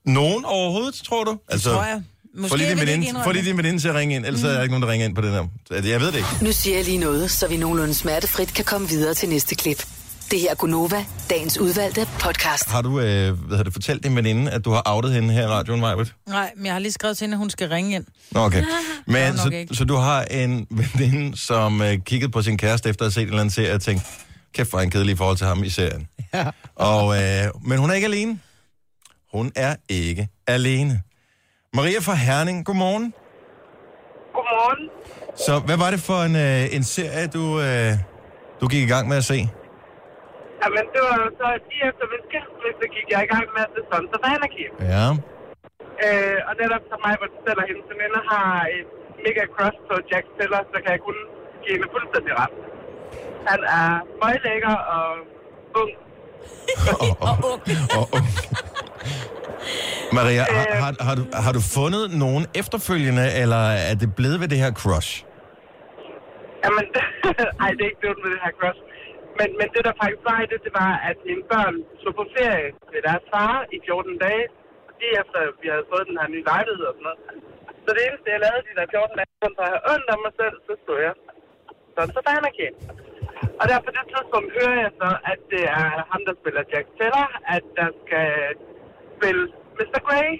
Nogen overhovedet, tror du? Altså, tror jeg. Måske få lige din det veninde, få lige det. din veninde til at ringe ind, ellers mm. er der ikke nogen, der ringer ind på den her. Jeg ved det ikke. Nu siger jeg lige noget, så vi nogenlunde smertefrit kan komme videre til næste klip. Det her er Gunova, dagens udvalgte podcast. Har du øh, hvad har det, fortalt din veninde, at du har outet hende her i radioen, Majbert? Nej, men jeg har lige skrevet til hende, at hun skal ringe ind. Nå, okay. Men så, ikke. så du har en veninde, som øh, kiggede på sin kæreste efter at have set en eller anden serie og tænkte, kæft for en kedelig i forhold til ham i serien. Ja. Og, øh, men hun er ikke alene. Hun er ikke alene. Maria fra Herning, godmorgen. Godmorgen. Så hvad var det for en, øh, en serie, du, øh, du gik i gang med at se? Jamen, det var så lige efter min skilsmisse, gik jeg i gang med at se Sons of Anarchy. Ja. Øh, og netop som mig, hvor du selv og hendes veninde har et mega crush på Jack Teller, så kan jeg kun give hende fuldstændig ret. Han er møglækker og ung. og, og, og, og. Maria, har, har, har, du, har du fundet nogen efterfølgende, eller er det blevet ved det her crush? Jamen, ej, det er ikke blevet med det her crush. Men, men det, der faktisk var i det, det var, at mine børn tog på ferie med deres far i 14 dage. Lige efter, vi havde fået den her nye lejlighed og sådan noget. Så det eneste, jeg lavede de der 14 dage, så jeg havde ondt af mig selv, så stod jeg. Sådan så Bannerkæ. Og der på det tidspunkt hører jeg så, at det er ham, der spiller Jack Teller, at der skal spille Mr. Grey.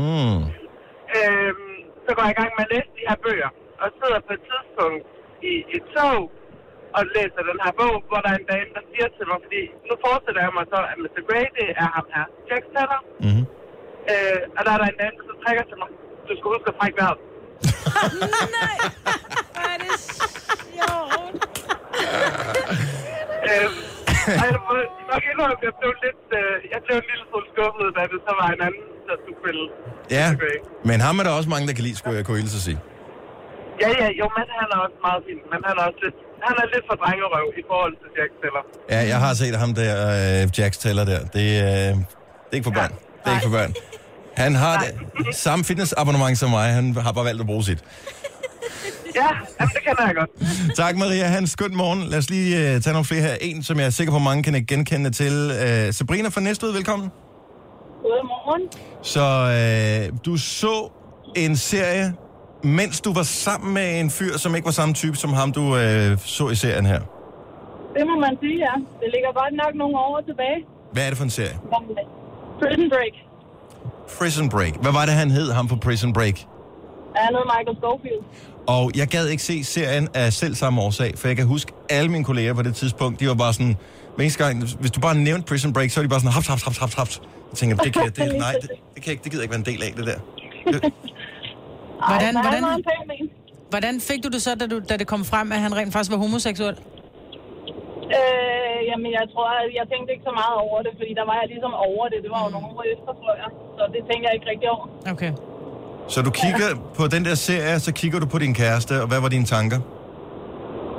Mm. Øhm, så går jeg i gang med at læse de her bøger, og sidder på et tidspunkt i et tog og læser den her bog, hvor der er en dame, der siger til mig, fordi nu forestiller jeg mig så, at Mr. Grey, det er ham her, Jack Teller. Mm-hmm. Øh, og der er der en dame, der så trækker til mig, du skal huske at trække vejret. Nej, hvor er det sjovt. og jeg må nok indrømme, at jeg blev lidt, øh, jeg blev en lille smule skuffet, da det så var en anden, der skulle spille Ja, men ham er der også mange, der kan lide, skulle jeg kunne hilse at sige. Ja, ja, jo, men han er også meget fin, men han er også lidt, han er lidt for drengerøv i forhold til Jack Teller. Ja, jeg har set ham der, øh, Jax Teller der. Det, øh, det er ikke for børn. Det er ikke for børn. Han har det samme fitnessabonnement som mig. Han har bare valgt at bruge sit. Ja, jamen, det kender jeg godt. Tak, Maria. Hans, skønt morgen. Lad os lige uh, tage nogle flere her. En, som jeg er sikker på, mange kan genkende til. Uh, Sabrina fra Næstved, velkommen. Godmorgen. Så uh, du så en serie, mens du var sammen med en fyr, som ikke var samme type som ham, du uh, så i serien her. Det må man sige, ja. Det ligger godt nok nogle år tilbage. Hvad er det for en serie? Øh, Prison Break. Prison Break. Hvad var det, han hed, ham på Prison Break? Han hedder Michael Schofield. Og jeg gad ikke se serien af selv samme årsag, for jeg kan huske, alle mine kolleger på det tidspunkt, de var bare sådan, hver gang, hvis du bare nævnte Prison Break, så var de bare sådan, haps, haps, haps, haps, haps. Jeg tænker, det kan, det, nej, det, det, kan jeg ikke, det gider jeg ikke være en del af, det der. Hvordan, Ej, hvordan, hvordan fik du det så, da, du, da det kom frem, at han rent faktisk var homoseksuel? Øh, jamen, jeg tror, at jeg tænkte ikke så meget over det, fordi der var jeg ligesom over det. Det var jo nogle år efter, tror jeg. Så det tænker jeg ikke rigtig over. Okay. Så du kigger på den der serie, så kigger du på din kæreste, og hvad var dine tanker?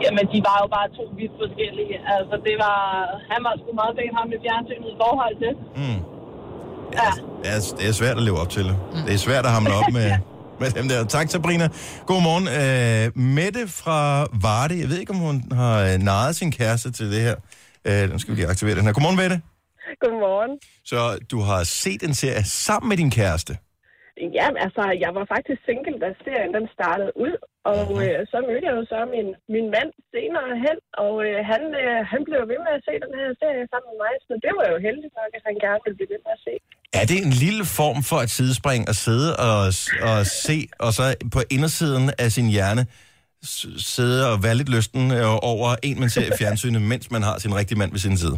Jamen, de var jo bare to vidt forskellige. Altså, det var... Han var sgu meget pæn ham i fjernsynet i forhold til. Mm. Ja. Det, er, det er svært at leve op til. Det er svært at hamle op med, med dem der. Tak, Sabrina. Godmorgen. Øh, Mette fra Varde. Jeg ved ikke, om hun har øh, narret sin kæreste til det her. Øh, den skal vi lige aktivere den her. Godmorgen, Mette. Godmorgen. Så du har set en serie sammen med din kæreste. Ja, altså, jeg var faktisk single, da serien den startede ud, og øh, så mødte jeg jo så min, min mand senere hen, og øh, han, øh, han blev ved med at se den her serie sammen med mig, så det var jo heldigt nok, at han gerne ville blive ved med at se. Er det en lille form for et sidespring at sidde og, og se, og så på indersiden af sin hjerne sidde og være lidt lysten øh, over en, man ser i fjernsynet, mens man har sin rigtige mand ved sin side?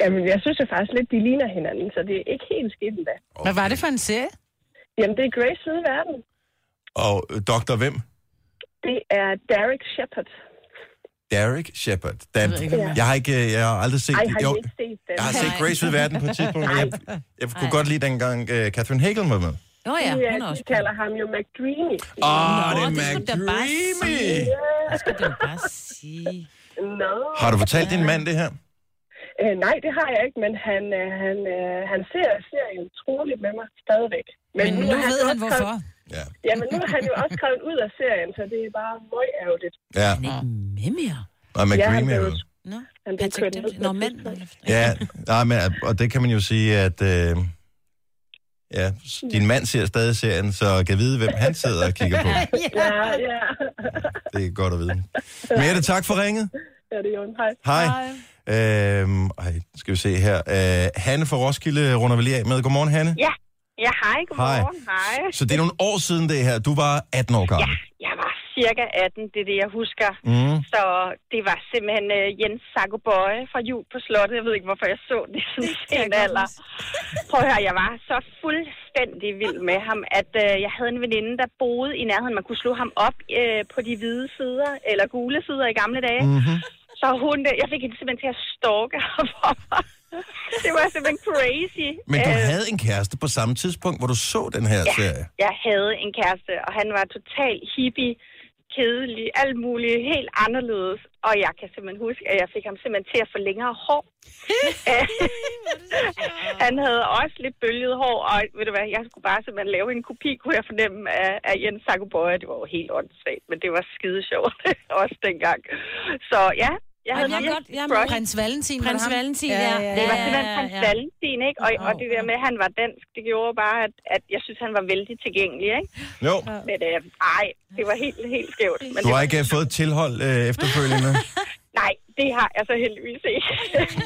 Jamen, jeg synes jo faktisk lidt, de ligner hinanden, så det er ikke helt skidt endda. Hvad var det for en serie? Jamen, det er Grace Side Verden. Og øh, doktor hvem? Det er Derek Shepard. Derek Shepard. Dan, er. jeg har ikke, jeg har aldrig set... Ej, har I jo, ikke set den? jeg har set Grace ved verden på et tidspunkt, jeg, jeg kunne godt lide dengang uh, Catherine Hagel var med. Nå ja, de, hun er de også kalder ham jo McDreamy. Åh, oh, det er McDreamy! Det skal du bare sige. Har du fortalt din mand det her? Øh, nej, det har jeg ikke, men han, øh, han, øh, han ser serien troligt med mig stadigvæk. Men nu er ved han også hvorfor. Ja. ja, men nu er han jo også skrevet ud af serien, så det er bare møg ærgerligt. Ja. Han er ikke med mere. Og McDreamy ja, er han vel... Nå, Han blev kørt ned. Nå, mænd. Ja, nej, men, og det kan man jo sige, at øh, ja, din mand ser stadig serien, så kan vide, hvem han sidder og kigger på. Ja, ja. Det er godt at vide. Mette, tak for ringet. Ja, det er jo en hej. Hej. Øhm, ej, skal vi se her. Øh, Hanne fra Roskilde runder vi lige af med. Godmorgen, Hanne. Ja, ja hej, godmorgen, hej. hej. Så det er nogle år siden det her. Du var 18 år gammel. Jeg var cirka 18, det er det, jeg husker. Mm. Så det var simpelthen uh, Jens Bøje fra Jul på Slottet. Jeg ved ikke, hvorfor jeg så det i sådan en alder. Prøv at høre, jeg var så fuldstændig vild med ham, at uh, jeg havde en veninde, der boede i nærheden. Man kunne slå ham op uh, på de hvide sider, eller gule sider i gamle dage. Mm-hmm. Så hun, jeg fik hende simpelthen til at stalke ham for mig. Det var simpelthen crazy. Men du Øh, havde en kæreste på samme tidspunkt, hvor du så den her Ja, serie. jeg havde en kæreste, og han var total hippie, kedelig, alt muligt, helt anderledes. Og jeg kan simpelthen huske, at jeg fik ham simpelthen til at få længere hår. Han havde også lidt bølget hår, og ved du hvad, jeg skulle bare simpelthen lave en kopi, kunne jeg fornemme, af, af Jens Sagoboy. Det var jo helt åndssvagt, men det var skide sjovt også dengang. Så ja, jeg havde Ej, jeg godt, jeg crush. Prins Valentin. var Prins? Valentin, ja. ja. ja, Det var simpelthen Prins ja. Valentin, ikke? Og, og det der med, at han var dansk, det gjorde bare, at, at jeg synes, han var vældig tilgængelig, ikke? Jo. Men øh, ej, det var helt, helt skævt. Men Du har ikke øh, fået et tilhold øh, efterfølgende? Nej, det har jeg så heldigvis ikke.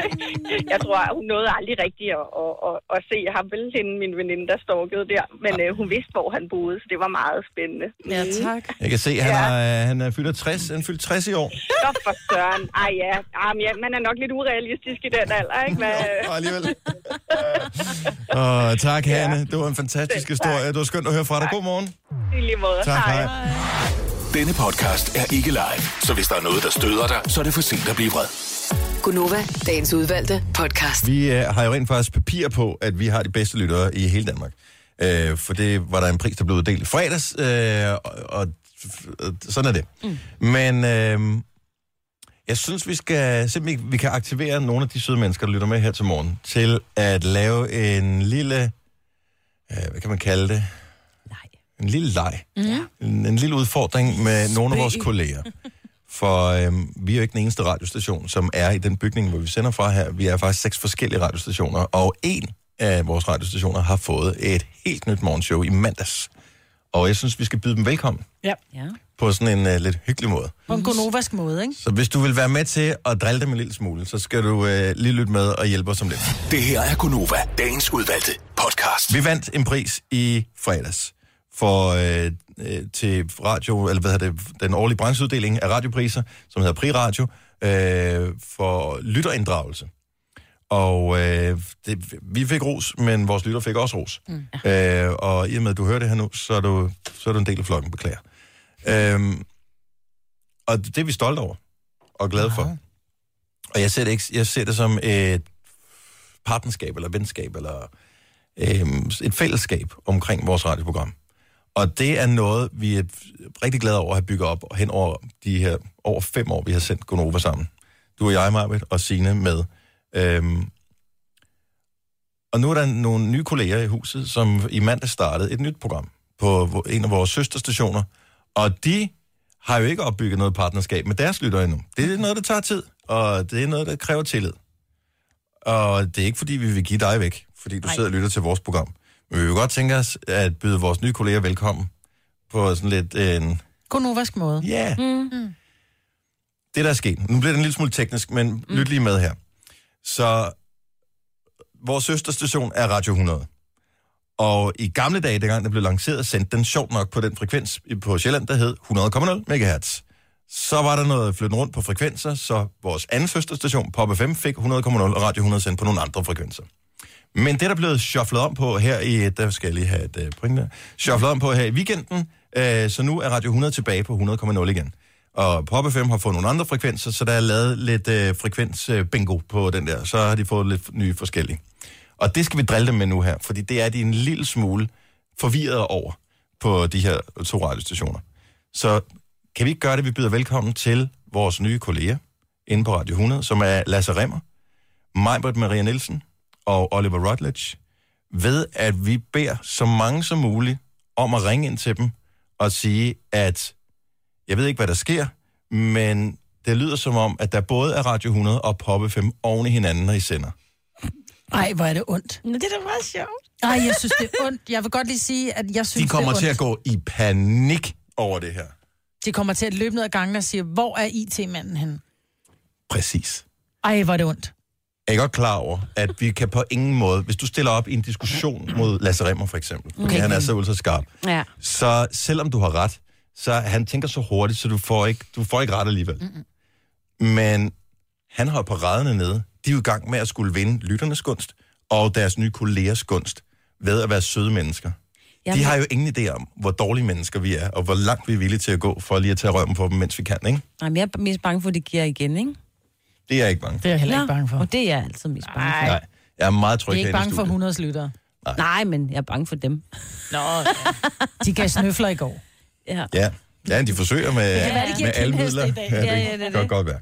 jeg tror, hun nåede aldrig rigtigt at, at, at, at se ham vel hende, min veninde, der stalkede der. Men øh, hun vidste, hvor han boede, så det var meget spændende. Ja, tak. Jeg kan se, at han, Ja. er, han er fyldt 60. Han er fyldt 60 i år. Så for søren. Ej ja, Jamen, ja, man er nok lidt urealistisk i den alder, ikke? Men, Og alligevel. Åh, tak, Hanne. Det var en fantastisk historie. Det var skønt at høre fra dig. God morgen. I lige måde. Tak, hej. Denne podcast er ikke live, så hvis der er noget, der støder dig, så er det for sent at blive vred. Gunova, dagens udvalgte podcast. Vi øh, har jo rent faktisk papir på, at vi har de bedste lyttere i hele Danmark. Øh, for det var der en pris, der blev uddelt i fredags, øh, og, og sådan er det. Mm. Men øh, jeg synes, vi skal simpelthen vi kan aktivere nogle af de søde mennesker, der lytter med her til morgen, til at lave en lille, øh, hvad kan man kalde det? En lille leg. Mm. En, en lille udfordring med nogle af vores kolleger. For øhm, vi er jo ikke den eneste radiostation, som er i den bygning, hvor vi sender fra her. Vi er faktisk seks forskellige radiostationer, og en af vores radiostationer har fået et helt nyt morgenshow i mandags. Og jeg synes, vi skal byde dem velkommen Ja. Ja. på sådan en uh, lidt hyggelig måde. På en gonovask måde, ikke? Så hvis du vil være med til at drille dem en lille smule, så skal du uh, lige lytte med og hjælpe os om lidt. Det her er Gunova, dagens udvalgte podcast. Vi vandt en pris i fredags for øh, øh, til radio, eller hvad hedder det, den årlige brancheuddeling af radiopriser, som hedder Pri Radio, øh, for lytterinddragelse. Og øh, det, vi fik ros, men vores lytter fik også ros. Mm. Øh, og i og med, at du hører det her nu, så er du, så er du en del af flokken, beklager. Øh, og det er vi stolte over og glade for. Og jeg ser, det ikke, jeg ser det som et partnerskab, eller venskab, eller øh, et fællesskab omkring vores radioprogram. Og det er noget, vi er rigtig glade over at have bygget op hen over de her over fem år, vi har sendt Gonova sammen. Du og jeg, Marvitt, og Signe med. Øhm, og nu er der nogle nye kolleger i huset, som i mandag startede et nyt program på en af vores søsterstationer. Og de har jo ikke opbygget noget partnerskab med deres lyttere endnu. Det er noget, der tager tid, og det er noget, der kræver tillid. Og det er ikke, fordi vi vil give dig væk, fordi du Nej. sidder og lytter til vores program. Men vi vil godt tænke os at byde vores nye kolleger velkommen på sådan lidt en... Gonovask måde. Ja, Mm. Mm. det der er sket. Nu bliver det en lille smule teknisk, men mm. lyt lige med her. Så vores søsterstation er Radio 100. Og i gamle dage, dengang den blev lanceret, sendte den sjovt nok på den frekvens på Sjælland, der hed 100,0 MHz. Så var der noget flytten rundt på frekvenser, så vores anden søsterstation, Pop FM, fik 100,0 og Radio 100 sendt på nogle andre frekvenser. Men det, der er blevet shufflet om på her i... Der skal jeg lige have et uh, point der. Shufflet om på her i weekenden, øh, så nu er Radio 100 tilbage på 100,0 igen. Og Pop FM har fået nogle andre frekvenser, så der er lavet lidt øh, frekvens-bingo på den der. Så har de fået lidt nye forskellige. Og det skal vi drille dem med nu her, fordi det er de en lille smule forvirret over på de her to radiostationer. Så kan vi ikke gøre det, vi byder velkommen til vores nye kolleger inde på Radio 100, som er Lasse Remmer, Majbert Maria Nielsen og Oliver Rutledge, ved at vi beder så mange som muligt om at ringe ind til dem og sige, at jeg ved ikke, hvad der sker, men det lyder som om, at der både er Radio 100 og Pop 5 oven i hinanden, når I sender. Ej, hvor er det ondt. Nå, det er da meget sjovt. Ej, jeg synes, det er ondt. Jeg vil godt lige sige, at jeg synes, De kommer det er til ondt. at gå i panik over det her. De kommer til at løbe ned ad gangen og sige, hvor er IT-manden henne? Præcis. Ej, hvor er det ondt. Er I godt klar over, at vi kan på ingen måde, hvis du stiller op i en diskussion mod Lasse Remmer for eksempel, okay. Han er så ultra skarp, Ja. så selvom du har ret, så han tænker så hurtigt, så du får ikke, du får ikke ret alligevel. Mm-hmm. Men han har paraderne nede. De er jo i gang med at skulle vinde lytternes gunst og deres nye kollegers gunst ved at være søde mennesker. Jamen- De har jo ingen idé om, hvor dårlige mennesker vi er, og hvor langt vi er villige til at gå for lige at tage røven på dem, mens vi kan, ikke? Jamen, jeg er mest bange for, at det giver igen, ikke? Det er jeg ikke bange for. Det er jeg heller ikke bange for. Og det er jeg altid mest bange for. Nej, jeg er meget Jeg tryg er ikke bange for studiet. 100 lyttere. Nej. Nej, men jeg er bange for dem. Nå, ja. De gav snøfler i går. Ja. Ja, ja de forsøger med, Det kan være, de giver med alle midler. i dag. Ja, det, Ja, ja, det er kan godt, det. godt være.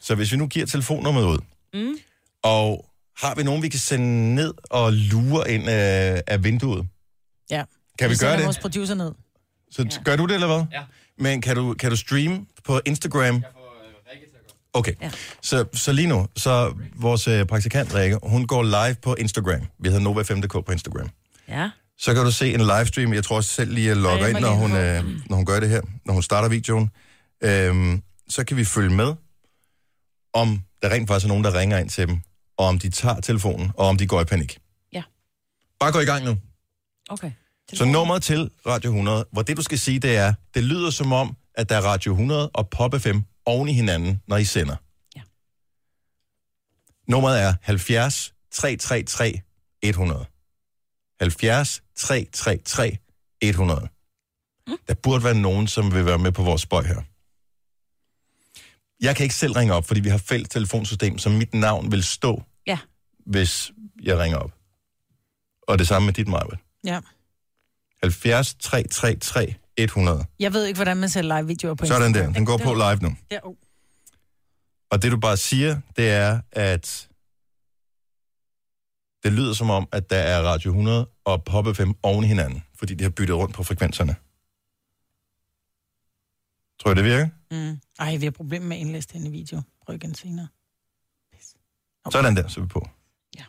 Så hvis vi nu giver telefonnummeret ud, Mm. og har vi nogen, vi kan sende ned og lure ind af, af vinduet? Ja. Kan vi, sender gøre det? vores producer ned. Så ja. gør du det, eller hvad? Ja. Men kan du, kan du streame på Instagram? Okay, ja. så, så lige nu, så vores øh, praktikant Rikke, hun går live på Instagram. Vi hedder Nova5.dk på Instagram. Ja. Så kan du se en livestream. Jeg tror også selv lige, at logger Ej, ind, når hun, øh, når hun gør det her, når hun starter videoen. Øhm, så kan vi følge med, om der rent faktisk er nogen, der ringer ind til dem, og om de tager telefonen, og om de går i panik. Ja. Bare gå i gang nu. Okay. Så nummeret til Radio 100, hvor det du skal sige, det er, det lyder som om, at der er Radio 100 og Pop FM oven i hinanden, når I sender. Ja. Nummeret er 70 333 100. 70 333 100. Mm. Der burde være nogen, som vil være med på vores spøj her. Jeg kan ikke selv ringe op, fordi vi har fælles telefonsystem, så mit navn vil stå, Ja. hvis jeg ringer op. Og det samme med dit, Marvind. Ja. 70 333 100. Jeg ved ikke, hvordan man ser live-videoer på Sådan Instagram. der. Den går på live nu. Der, oh. Og det du bare siger, det er, at det lyder som om, at der er Radio 100 og Pop FM oven i hinanden, fordi de har byttet rundt på frekvenserne. Tror jeg, det virker? Mm. Ej, vi har problemer med at indlæse den i video. Prøv igen senere. Sådan der, så er vi på. Ja.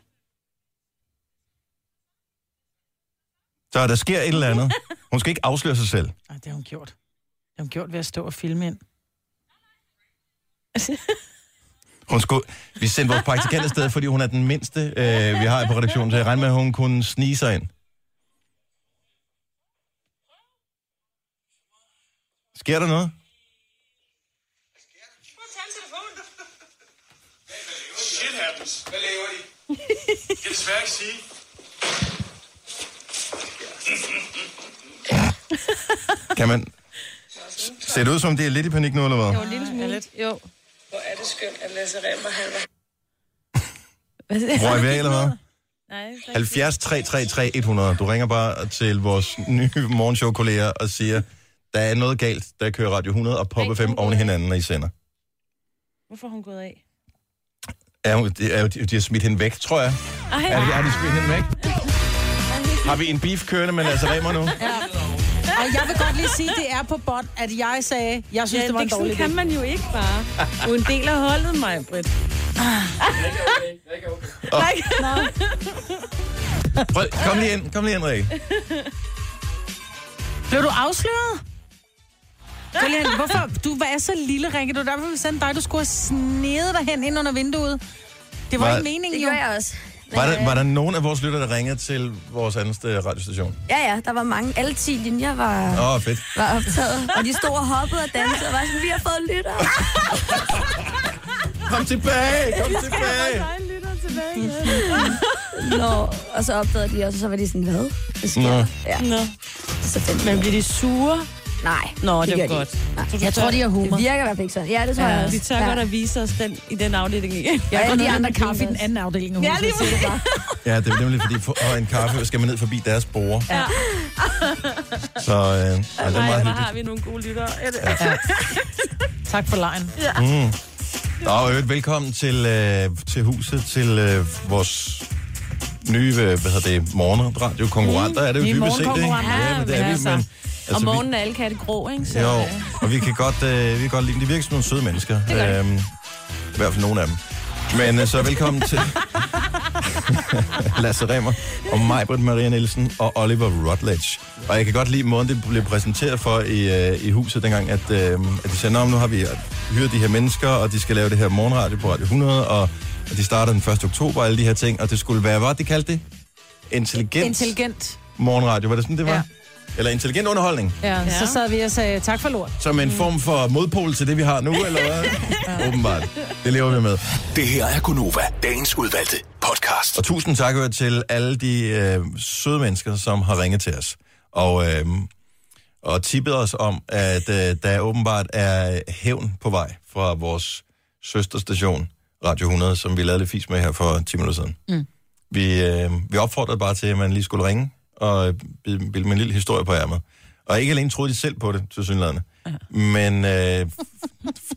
Så der sker et eller andet. Hun skal ikke afsløre sig selv. Nej, det har hun gjort. Det har hun gjort ved at stå og filme ind. Hun skulle, vi sendte vores praktikant afsted, fordi hun er den mindste, øh, vi har på redaktionen, så jeg regner med, at hun kunne snige sig ind. Sker der noget? Shit happens. Hvad laver de? Jeg kan desværre ikke sige. Kan man... Ser det ud som, det er lidt i panik nu, eller hvad? Jo, en lille smule. lidt. Jo. Hvor er det skønt, at Lasse Remmer, han var... Hvor er vi af, eller hvad? Nej, 70 333 100. Du ringer bare til vores nye morgenshow-kolleger og siger, der er noget galt, der kører Radio 100 og Pop FM oven i hinanden, når I sender. Hvorfor er hun gået af? Er, hun- det er, jo- de har smidt hende væk, tror jeg. Ej. Er, de- har de smidt hende væk? Har vi en beef kørende med Lasse Remer nu? Ja. Og jeg vil godt lige sige, det er på bånd, at jeg sagde, jeg synes, ja, det var en det, dårlig kan idé. man jo ikke bare. Du er en del af holdet, mig, Britt. Prøv, kom lige ind, kom lige ind, Rikke. Blev du afsløret? Lige. Hvorfor? Du var så lille, Rikke. Det var derfor, vi sendte dig. Du skulle have snedet dig hen ind under vinduet. Det var Var- ikke meningen, Det jo. gør jeg også. Var der, var der nogen af vores lyttere, der ringede til vores andeste radiostation? Ja, ja, der var mange. Alle 10 linjer var, Åh, oh, fedt. var optaget, og de stod og hoppede og dansede, og var sådan, vi har fået lytter. Kom tilbage, kom tilbage. Nå, og så opdagede de også, og så var de sådan, hvad? Hvad sker Nå. Ja. Nå. Så fedt. Men bliver de sure? Nej, Nå, det gør er de godt. Nej. Jeg tror, de har humor. Det virker i hvert fald ikke sådan. Ja, det tror jeg Ja, også. vi tør ja. godt at vise os den, i den afdeling igen. Jeg Ja, går de andre kaffe i den anden afdeling. af Ja, lige det bare. Ja, det er nemlig fordi, for at en kaffe skal man ned forbi deres bord. Ja. Så øh, ja, det er meget Nej, har vi nogle gode lyttere. Ja, det- Ja. Tak for lejen. Ja. Mm. Nå, og øvrigt velkommen til, øh, til huset, til øh, vores nye, øh, hvad hedder det, morgenradio-konkurrenter, er det jo Nye dybest set, ikke? Ja, men det er vi, altså. Om vi- morgenen er alle katte grå, ikke? Så, Jo, og vi kan godt, øh, vi kan godt lide dem. De virker som nogle søde mennesker. Det. Øhm, I hvert fald nogle af dem. Men øh, så velkommen til Lasse Remmer og mig, Britt Maria Nielsen og Oliver Rutledge. Og jeg kan godt lide måden, det blev præsenteret for i, øh, i huset dengang, at, øh, at de sagde, "Nå, men nu har vi hyret de her mennesker, og de skal lave det her morgenradio på Radio 100, og, og de starter den 1. oktober, og alle de her ting, og det skulle være, hvad de kaldte det? Intelligent, Intelligent. morgenradio, var det sådan, det var? Ja. Eller intelligent underholdning? Ja, ja, så sad vi og sagde tak for lort. Som en form for modpol til det, vi har nu, eller hvad? ja. Åbenbart. Det lever vi med. Det her er Gunova, dagens udvalgte podcast. Og tusind tak til alle de øh, søde mennesker, som har ringet til os. Og, øh, og tippet os om, at øh, der åbenbart er hævn på vej fra vores søsterstation, Radio 100, som vi lavede lidt fis med her for 10 minutter siden. Mm. Vi, øh, vi opfordrede bare til, at man lige skulle ringe og bilde en lille historie på ærmet. Og ikke alene troede de selv på det, til synligheden. Men øh,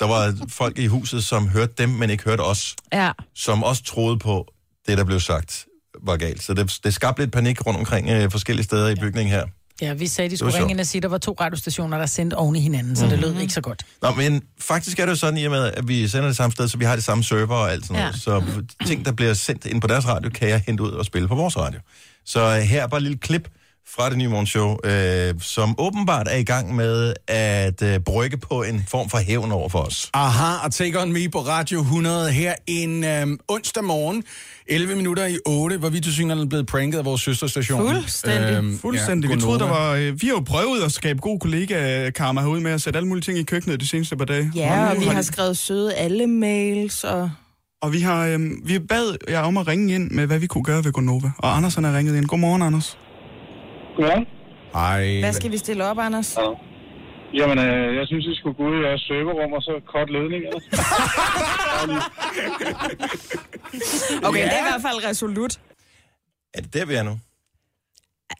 der var folk i huset, som hørte dem, men ikke hørte os. Ja. Som også troede på det, der blev sagt, var galt. Så det, det skabte lidt panik rundt omkring øh, forskellige steder i bygningen her. Ja, vi sagde, de skulle ringe ind og sige, at der var to radiostationer, der sendte oven i hinanden, så det lød ikke så godt. Nå, men faktisk er det jo sådan, i og med, at vi sender det samme sted, så vi har det samme server og alt sådan Ja. noget. Så ting, der bliver sendt ind på deres radio, kan jeg hente ud og spille på vores radio. Så øh, her er bare et lille klip fra det nye morgenshow, øh, som åbenbart er i gang med at øh, brygge på en form for hævn over for os. Aha, og Take On Me på Radio 100 her en øhm, onsdag morgen, 11 minutter i 8, hvor vi til synligheden er blevet pranket af vores søsterstation. Fuldstændig. Fuldstændig. ja, vi troede, der var... Øh, vi har jo prøvet at skabe god kollega-karma herude med at sætte alle mulige ting i køkkenet de seneste par dage. Ja, og vi har skrevet søde alle mails, og Og vi har øh, vi bad jer om at ringe ind med, hvad vi kunne gøre ved Gonova. Og Anders han har ringet ind. Godmorgen, Anders. Godmorgen. Hej. hvad skal vi stille op, Anders? Ja. Jamen, øh, jeg synes, I skulle gå ud i jeres serverrum og så kort ledninger. Okay, det er i hvert fald resolut. Er det der, vi er nu?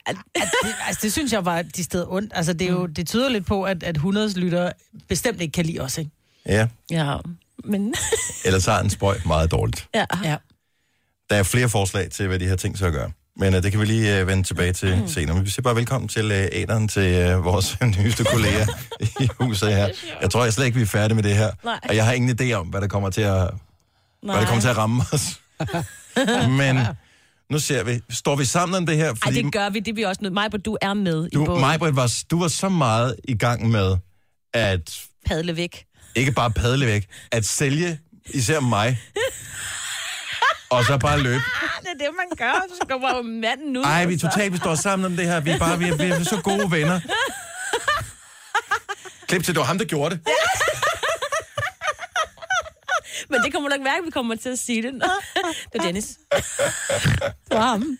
At, at det, altså, det synes jeg var de steder ondt. Altså, det, er jo, det tyder lidt på, at, at 100 lyttere bestemt ikke kan lide os, ikke? Ja. Ja, men... Ellers har en spøj meget dårligt. Ja. ja. Der er flere forslag til, hvad de her ting så at gøre. Men uh, det kan vi lige uh, vende tilbage til mm. senere. Men vi siger bare velkommen til uh, æderen til uh, vores nyeste kollega i huset her. Jeg tror jeg slet ikke, vi er færdige med det her. Nej. Og jeg har ingen idé om, hvad der kommer til at, hvad der kommer til at ramme os. Men nu ser vi. Står vi sammen om det her? Ej, det gør vi. Det er vi også nødt. Mig, du er med i du, båden. Majbrit, var, du var så meget i gang med at Padle væk. Ikke bare padle væk, at sælge især mig, og så bare løbe. Det er det, man gør. Så kommer manden ud. Ej, vi er og så- totalt, vi står sammen om det her. Vi er bare, vi er, vi er så gode venner. Klip til, det var ham, der gjorde det. Men det kommer nok mærke, at vi kommer til at sige det. Det er Dennis. For ham.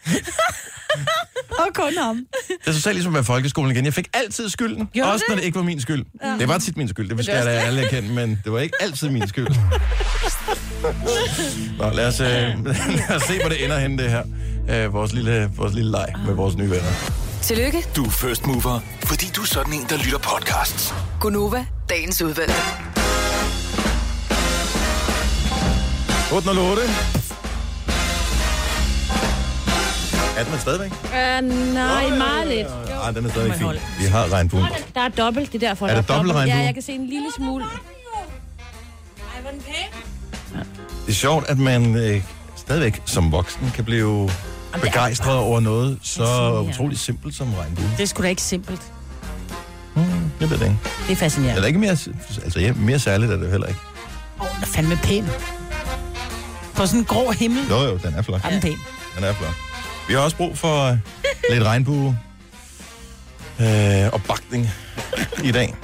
Og kun ham. Det er så selv ligesom at være i folkeskolen igen. Jeg fik altid skylden. Gjorde også det? når det ikke var min skyld. Ja. Det var tit min skyld, det skal det jeg da alle erkende, men det var ikke altid min skyld. Nå, lad os, øh, lad os se, hvor det ender henne, det her. Øh, vores, lille, vores lille leg med vores nye venner. Tillykke, Du er first mover, fordi du er sådan en, der lytter podcasts. Gunova, dagens udvalgte. 808. Er den stadigvæk? Uh, nej, meget lidt. Nej, den er stadig Må jeg fin. Vi har regnbuen. Der er dobbelt, det er derfor. Er der dobbelt regnbue? Ja, jeg kan se en lille smule. Det er sjovt, at man øh, stadigvæk som voksen kan blive begejstret over noget så utroligt simpelt som regnbuen. Det er sgu da ikke simpelt. Jeg ved det ikke. Det er fascinerende. Eller ikke mere, altså, ja, mere særligt er det heller ikke. Åh, den er fandme pæn. På sådan en grå himmel. Jo, jo, den er flot. Er den pæn? Den er flot. Vi har også brug for øh, lidt regnbue øh, og bakning i dag.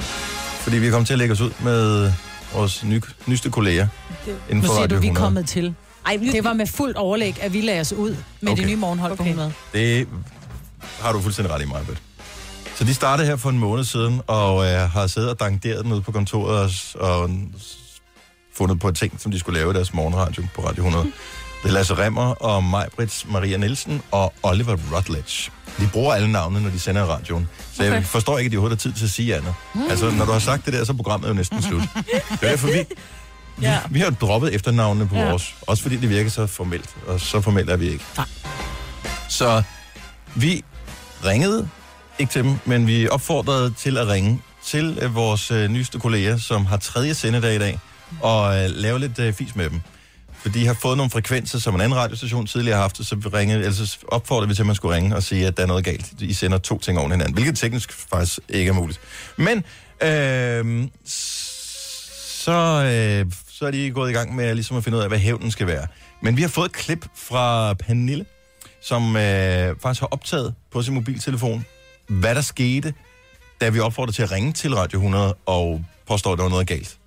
Fordi vi er kommet til at lægge os ud med vores ny, nyeste kolleger inden Nu for siger Radio du, vi er 100. kommet til. Ej, det var med fuldt overlæg, at vi lagde os ud med okay. Det nye morgenhold okay. på 100. Det har du fuldstændig ret i, Majbet. Så de startede her for en måned siden, og øh, har siddet og dankderet den ude på kontoret og, og fundet på ting, som de skulle lave i deres morgenradio på Radio 100. Det er Lasse Remmer og Majbrits Maria Nielsen og Oliver Rutledge. De bruger alle navne, når de sender radioen. Så okay. jeg forstår ikke, at de overhovedet har tid til at sige andet. Altså, når du har sagt det der, så er programmet jo næsten slut. Det er derfor, vi, vi, Ja. vi har droppet efternavnene på Ja. vores. Også fordi det virker så formelt, og så formelt er vi ikke. Nej. Så vi ringede, ikke til dem, men vi opfordrede til at ringe til øh, vores øh, nyeste kolleger, som har tredje sendedag i dag, og øh, lave lidt øh, fis med dem. For de har fået nogle frekvenser, som en anden radiostation tidligere har haft, så vi ringede, altså opfordrede vi til, at man skulle ringe og sige, at der er noget galt. I sender to ting oven i hinanden, hvilket teknisk faktisk ikke er muligt. Men øh, så, øh, så er de gået i gang med ligesom at finde ud af, hvad hævnen skal være. Men vi har fået et klip fra Pernille, som øh, faktisk har optaget på sin mobiltelefon, hvad der skete, da vi opfordrede til at ringe til Radio 100 og påstår, at der var noget galt.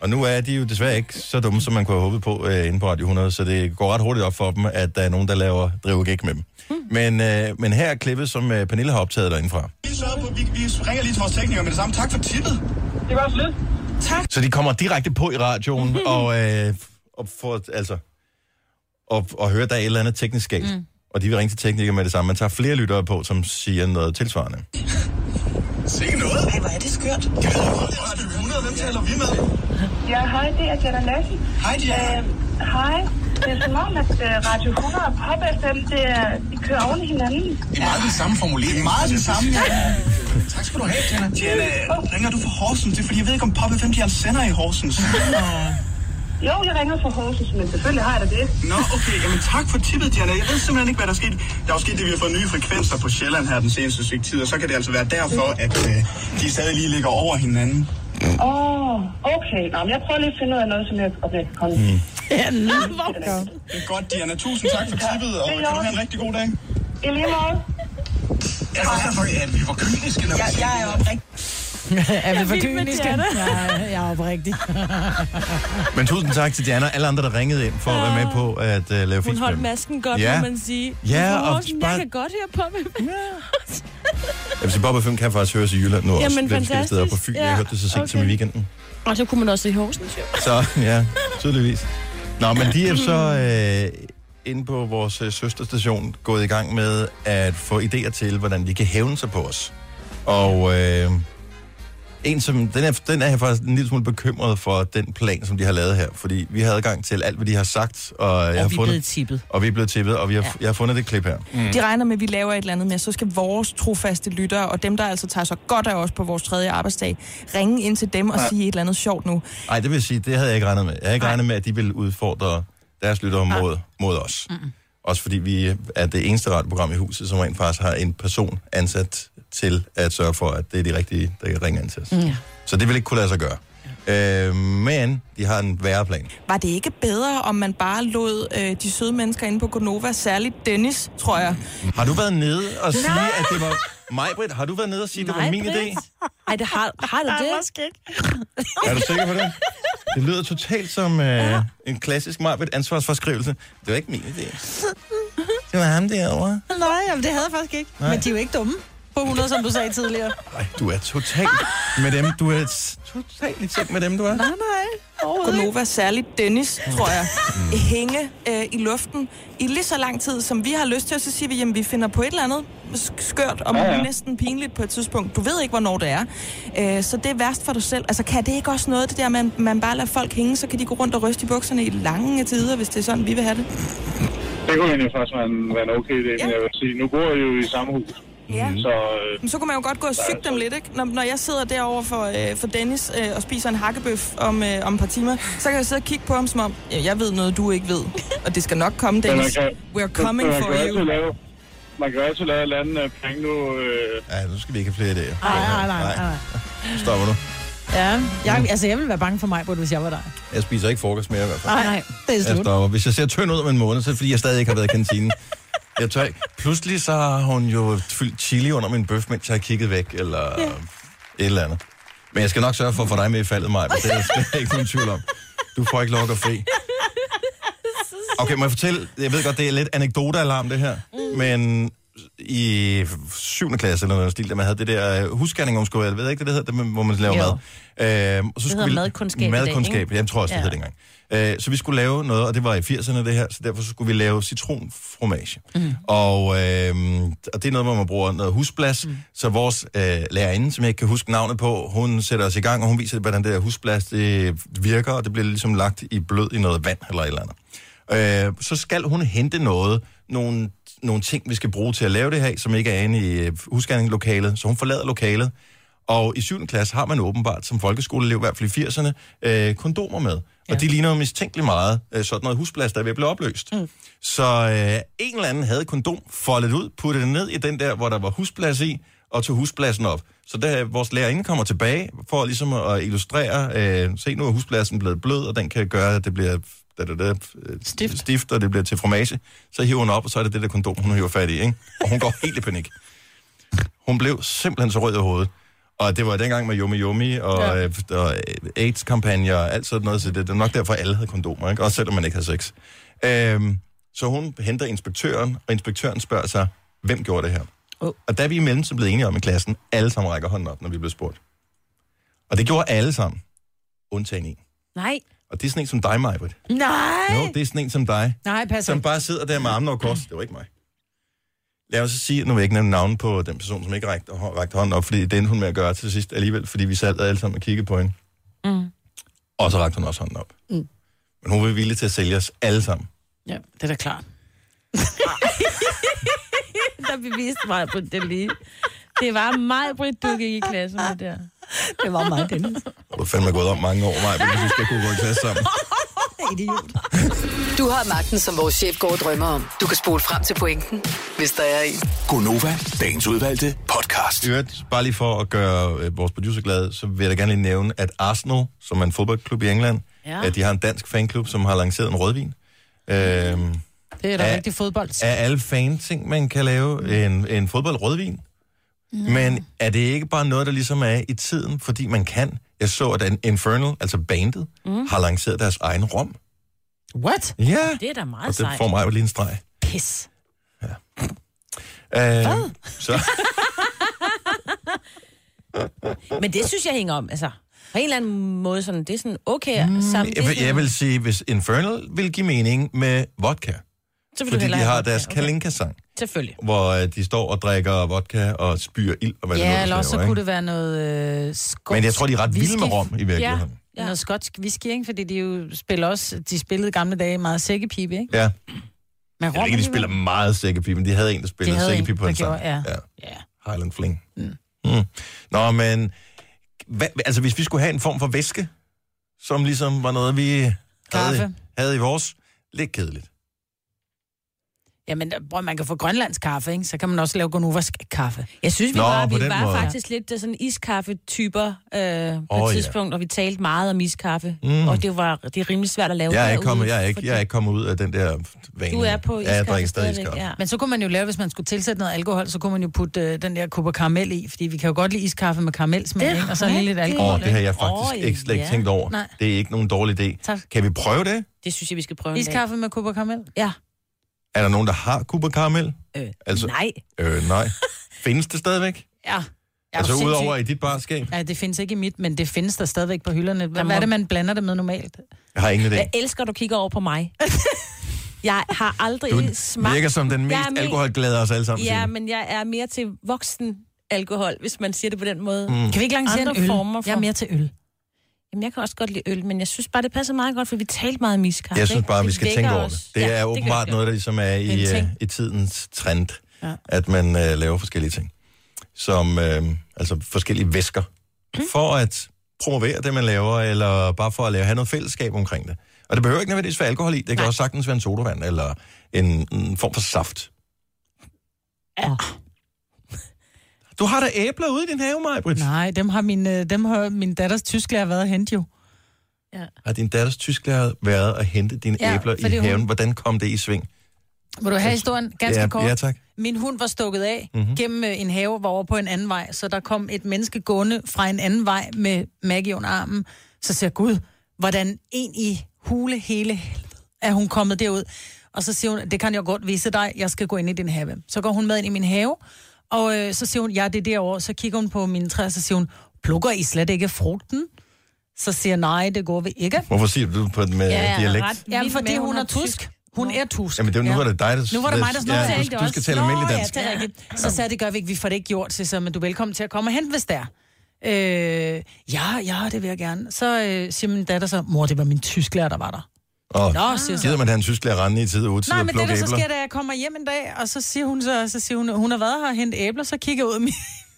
Og nu er de jo desværre ikke så dumme, som man kunne have håbet på øh, inde på Radio 100, så det går ret hurtigt op for dem, at der er nogen, der laver driver gæk med dem. Men, øh, men her er klippet, som øh, Pernille har optaget derindefra. Vi, på, vi, vi ringer lige til vores teknikere med det samme. Tak for tippet. Det var så lidt. Tak. Så de kommer direkte på i radioen og, øh, og får, altså, og, og hører, der er et eller andet teknisk galt. Mm. Og de vil ringe til teknikere med det samme. Man tager flere lyttere på, som siger noget tilsvarende. Se noget. Ej, hvor er det skørt. Jeg ved det er Radio 100. Hvem taler vi med? Ja, hej, det er Jana Lassen. Hej, Diana. Øh, hej. Det er som om, at øh, Radio 100 og Pop FM, det er, de kører oven i hinanden. Det er meget den samme formulering. Det er meget den samme, ja. Tak skal du have, Diana. Diana, ringer du fra Horsens? Det er fordi, jeg ved ikke, om Pop FM de har en sender i Horsens. Jo, jeg ringer fra Horsens, men selvfølgelig har jeg da det. Nå, okay. Jamen, tak for tippet, Diana. Jeg ved simpelthen ikke, hvad der er sket. Der er jo sket det, vi har fået nye frekvenser på Sjælland her den seneste stykke tid, og så kan det altså være derfor, at øh, de stadig lige ligger over hinanden. Åh, oh, okay. Nå, men jeg prøver lige at finde ud af noget, som jeg, om jeg kan komme. Mm. Ja, Det er godt, Diana. Tusind tak for tippet, og kan du have en rigtig god dag. I lige måde. Jeg er også derfor, at vi var kyniske, når vi Jeg, jeg er oprigtig. er vi for med kyniske? Ja, jeg er oprigtig. Men tusind tak til Diana og alle andre, der ringede ind for at være med på at uh, lave Hun fis med holdt masken godt, Ja. må man sige. Ja, Hun og også sådan, bare- Jeg kan godt høre på mig. Jeg vil sige, Bob 5 kan faktisk høres i Jylland nu også. Jamen, forskellige steder på fantastisk. Fyn. Ja, Jeg hørte det så sent som i okay. weekenden. Og så kunne man også i Horsens, jo. Så ja, tydeligvis. Nå, men de er så øh, inde på vores øh, søsterstation gået i gang med at få idéer til, hvordan de kan hævne sig på os. Og øh, en som, den, er, den er jeg faktisk en lille smule bekymret for den plan, som de har lavet her. Fordi vi har adgang til alt, hvad de har sagt. Og, jeg Og har vi er blevet tippet. Og vi er blevet tippet, og vi har, ja. jeg har fundet det klip her. Mm. De regner med, at vi laver et eller andet med, så skal vores trofaste lyttere, og dem, der altså tager så godt af os på vores tredje arbejdsdag, ringe ind til dem og Ja. sige et eller andet sjovt nu. Nej, det vil sige, det havde jeg ikke regnet med. Jeg havde ikke regnet med, at de ville udfordre deres lyttere mod, mod os. Mm-mm. Også fordi vi er det eneste radioprogram i huset, som rent faktisk har en person ansat til at sørge for, at det er de rigtige, der kan ringe ind til os. Ja. Så det vil ikke kunne lade sig gøre. Øh, men de har en værre plan. Var det ikke bedre, om man bare lod øh, de søde mennesker inde på Gonova, særligt Dennis, tror jeg? Har du været nede og sige, Nej. at det var... Mig, Britt, har du været nede og sige, at det var min idé? Ej, det har, har du det? Måske ikke. Er du sikker på det? Det lyder totalt som øh, en klassisk Marbet ansvarsforskrivelse. Det var ikke min idé. Det var ham derovre. Nej, jamen, det havde jeg faktisk ikke. Nej. Men de er jo ikke dumme på 100, som du sagde tidligere. Ej, du er totalt med dem. Du er totalt i ting med dem, du er. Nej, nej. Gonova, særligt Dennis, tror jeg, hænge øh, i luften i lige så lang tid, som vi har lyst til, så siger vi, jamen vi finder på et eller andet sk- skørt og Ja, ja, ja. ja. næsten pinligt på et tidspunkt. Du ved ikke, hvornår det er. Øh, så det er værst for dig selv. Altså kan det ikke også noget, det der, man, man bare lader folk hænge, så kan de gå rundt og ryste i bukserne i lange tider, hvis det er sådan, vi vil have det? Det kunne egentlig faktisk være en, være en okay idé, men jeg vil sige, nu bor jeg jo i samme hus. Ja. Så øh, Men så kunne man jo godt gå og syge dem lidt, ikke? Når, når jeg sidder derovre for, øh, for Dennis øh, og spiser en hakkebøf om, øh, om et par timer, så kan jeg sidde og kigge på ham som om, ja, jeg ved noget, du ikke ved. Og det skal nok komme, Dennis. kan- We're coming man for kan you. Lave, man kan altid lave et eller andet øh, penge nu. Øh, ja, nu skal vi ikke have flere idéer. Nej, nej, nej. nej. Stopper du? Ja, jeg, altså jeg ville være bange for mig, hvis jeg var dig. Jeg spiser ikke frokost mere i hvert fald. Nej, nej, det er Jeg slut. stopper. Hvis jeg ser tynd ud om en måned, så er det fordi, jeg stadig ikke har været i kantinen. Jeg tør ikke. Pludselig så har hun jo fyldt chili under min bøf, mens jeg har kigget væk, eller Ja. et eller andet. Men jeg skal nok sørge for at få dig med i faldet, mig. Det er slet ikke nogen tvivl om. Du får ikke lov at fri. Okay, må jeg fortælle? Jeg ved godt, det er lidt anekdotealarm, det her. Men i 7. klasse eller noget stil, da man havde det der øh, husgerning, om skulle, jeg ved ikke, det, det hedder, det, hvor man laver Jo. mad. Øh, og så Det hedder madkundskab i dag, Madkundskab, ikke? jeg tror også, det Ja. hed dengang. Øh, så vi skulle lave noget, og det var i 80'erne det her, så derfor så skulle vi lave citronfromage. Mm. Og, øh, og det er noget, hvor man bruger noget husblas. Mm. Så vores øh, lærerinde, som jeg ikke kan huske navnet på, hun sætter os i gang, og hun viser, hvordan det der husblas det virker, og det bliver ligesom lagt i blød i noget vand eller et eller andet. Øh, så skal hun hente noget, nogle, nogle ting, vi skal bruge til at lave det her, som ikke er inde i øh, husgærningslokalet. Så hun forlader lokalet, og i 7. klasse har man åbenbart som folkeskoleelev, i hvert fald i 80'erne, øh, kondomer med. Ja. Og de ligner jo mistænkeligt meget øh, sådan noget husplads, der er ved at blive opløst. Mm. Så øh, en eller anden havde kondom, foldet ud, puttet det ned i den der, hvor der var husplads i, og tog huspladsen op. Så da vores lærerinde kommer tilbage, for ligesom at illustrere, øh, se nu er huspladsen blevet blød, og den kan gøre, at det bliver da, da, da, øh, stift. stift, og det bliver til fromage. Så hiver hun op, og så er det det der kondom, hun hiver fat i, ikke? Og hun går helt i panik. Hun blev simpelthen så rød i hovedet. Og det var dengang med Yumi Yumi og, ja. øh, og AIDS-kampagner og alt sådan noget, så det, det er nok derfor, alle havde kondomer, ikke? også selvom man ikke havde sex. Øhm, så hun henter inspektøren, og inspektøren spørger sig, hvem gjorde det her? Oh. Og da er vi imellem så blevet enige om i klassen, alle sammen rækker hånden op, når vi blev spurgt. Og det gjorde alle sammen, undtagen en. Nej. Og det er sådan en som dig, Majbrit. Nej! Jo, det er sådan en som dig, Nej, pas som bare sidder der med armene over kors. Det var ikke mig. Lad os så sige, nu vil jeg ikke nævne navn på den person, som ikke rækte, rækte hånden op, fordi det endte hun med at gøre til sidst alligevel, fordi vi sad alle sammen og kiggede på hende. Mm. Og så rakte hun også hånden op. Mm. Men hun var villig til at sælge os alle sammen. Ja, det er da klart. der beviste mig på det lige. Det var mig, Britt, du gik i klasse med der. Det var mig, Dennis. Du er fandme gået om mange år, Maja, hvis vi skal kunne gå i klasse sammen. Idiot. Du har magten, som vores chef går og drømmer om. Du kan spole frem til pointen, hvis der er en. Gonova, dagens udvalgte podcast. I øvrigt, bare lige for at gøre øh, vores producer glad, så vil jeg da gerne lige nævne, at Arsenal, som er en fodboldklub i England, Ja. at de har en dansk fanklub, som har lanceret en rødvin. Øhm, Det er da rigtig fodbold. er alle fan-ting, man kan lave en, en fodbold-rødvin. Mm. Men er det ikke bare noget, der ligesom er i tiden, fordi man kan? Jeg så, at Infernal, altså bandet, mm. har lanceret deres egen rom. What? Ja. Det er da meget Og det sejt. får mig jo lige en streg. Pis. Øh, så, Men det synes jeg hænger om, altså. På en eller anden måde, sådan, det er sådan okay mm, sammen. jeg, vil, jeg vil sige, hvis Infernal vil give mening med vodka, Så vil du fordi de hellere have har vodka, deres okay. Kalinka-sang, Selvfølgelig. hvor øh, de står og drikker vodka og spyr ild og hvad det nu Ja, eller også så kunne ikke? det være noget øh, skotsk Men jeg tror, de er ret vilde med rom i virkeligheden. Ja, noget skotsk whisky, ikke? Fordi de jo spiller også, de spillede gamle dage meget sækkepipe, ikke? Ja. Jeg ved ikke, de spiller meget sækkepipe, men de havde en, der spillede en, sækkepipe på en sang. gjorde, ja. ja. Highland Fling. Mm. Mm. Nå, men hvad, altså, hvis vi skulle have en form for væske, som ligesom var noget, vi havde, havde i vores, lidt kedeligt. Jamen, bror, man kan få grønlandsk kaffe, ikke? Så kan man også lave Gonovas kaffe. Jeg synes, vi Nå, var, vi var måde. faktisk lidt øh, sådan iskaffe-typer øh, på Åh, et ja. tidspunkt, og vi talte meget om iskaffe. Mm. Og det var det er rimelig svært at lave Jeg er, ikke kommet, jeg, er ikke, jeg er ikke kommet ud af den der vane. Du er på Ja, jeg iskaffe drikker stadig iskaffe. ja. Men så kunne man jo lave, hvis man skulle tilsætte noget alkohol, så kunne man jo putte øh, den der kuppe karamel i, fordi vi kan jo godt lide iskaffe med karamelsmag, ikke? Og så lige lidt alkohol. Åh, det har jeg faktisk Åh, ikke, slet ikke ja. tænkt over. Nej. Det er ikke nogen dårlig idé. Tak. Kan vi prøve det? Det synes jeg, vi skal prøve. Iskaffe med kuppe karamel? Ja. Er der nogen, der har Cooper Caramel? Øh, Altså- Nej. Øh, nej. Findes det stadigvæk? Ja. Er Altså du udover i dit barskab? Ja, det findes ikke i mit, men det findes der stadigvæk på hylderne. Hvad, hvad er det, man blander det med normalt? Jeg har ingen idé. Jeg elsker, at du kigger over på mig. jeg har aldrig Du smagt... virker som den mest er me- alkoholglade af os alle sammen. Ja, Signe. men jeg er mere til voksen alkohol, hvis man siger det på den måde. Mm. Kan vi ikke lancere Andre en øl? former for- Jeg er mere til øl. Jamen, jeg kan også godt lide øl, men jeg synes bare, det passer meget godt, for vi talte meget om iskaffe. Jeg synes bare, vi Det skal tænke over det. Det Ja, er åbenbart vi. noget, der ligesom er i, øh, i tidens trend, Ja. at man øh, laver forskellige ting. Som øh, altså forskellige væsker. Mm. For at promovere det, man laver, eller bare for at lave, have noget fællesskab omkring det. Og det behøver ikke nødvendigvis være alkohol i. Det kan Nej. også sagtens være en sodavand, eller en, en form for saft. Ja. Du har da æbler ude i din have, Maja, Britt. Nej, dem har min, øh, dem har min datters tysklærer været at hente jo. Har din datters tysklærer været at hente dine Ja, æbler i hun- haven? Hvordan kom det i sving? Vil du have historien ganske ja, kort? Ja, tak. Min hund var stukket af Mhm. mm-hmm. gennem øh, en have, var over på en anden vej, så der kom et menneske gående fra en anden vej med Maggie under armen. Så siger Gud, hvordan en i hule hele helvede er hun kommet derud. Og så siger hun, det kan jeg godt vise dig, jeg skal gå ind i din have. Så går hun med ind i min have, og øh, så siger hun, ja, det er derovre. Så kigger hun på mine træer, så siger hun, plukker I slet ikke frugten? Så siger jeg, nej, det går vi ikke. Hvorfor siger du det på med ja, dialekt? Jamen, fordi hun er tusk. Hun er tusk. Jamen, det, nu var det dig, der... Nu var det mig, der ja, snakkede. du, du skal tale almindelig dansk. Ja, det er rigtigt. Så sagde det gør vi ikke, vi får det ikke gjort så men du er velkommen til at komme og hente, hvis det er. Øh, ja, ja, det vil jeg gerne. Så øh, siger min datter så, mor, det var min tysklærer, der var der. Og Nå, siger jeg så. gider man have en tysklærer rende i tid og utid Nej, og men det der så æbler? sker, da jeg kommer hjem en dag, og så siger hun, så, så siger hun, hun har været her og hentet æbler, så kigger jeg ud af mit,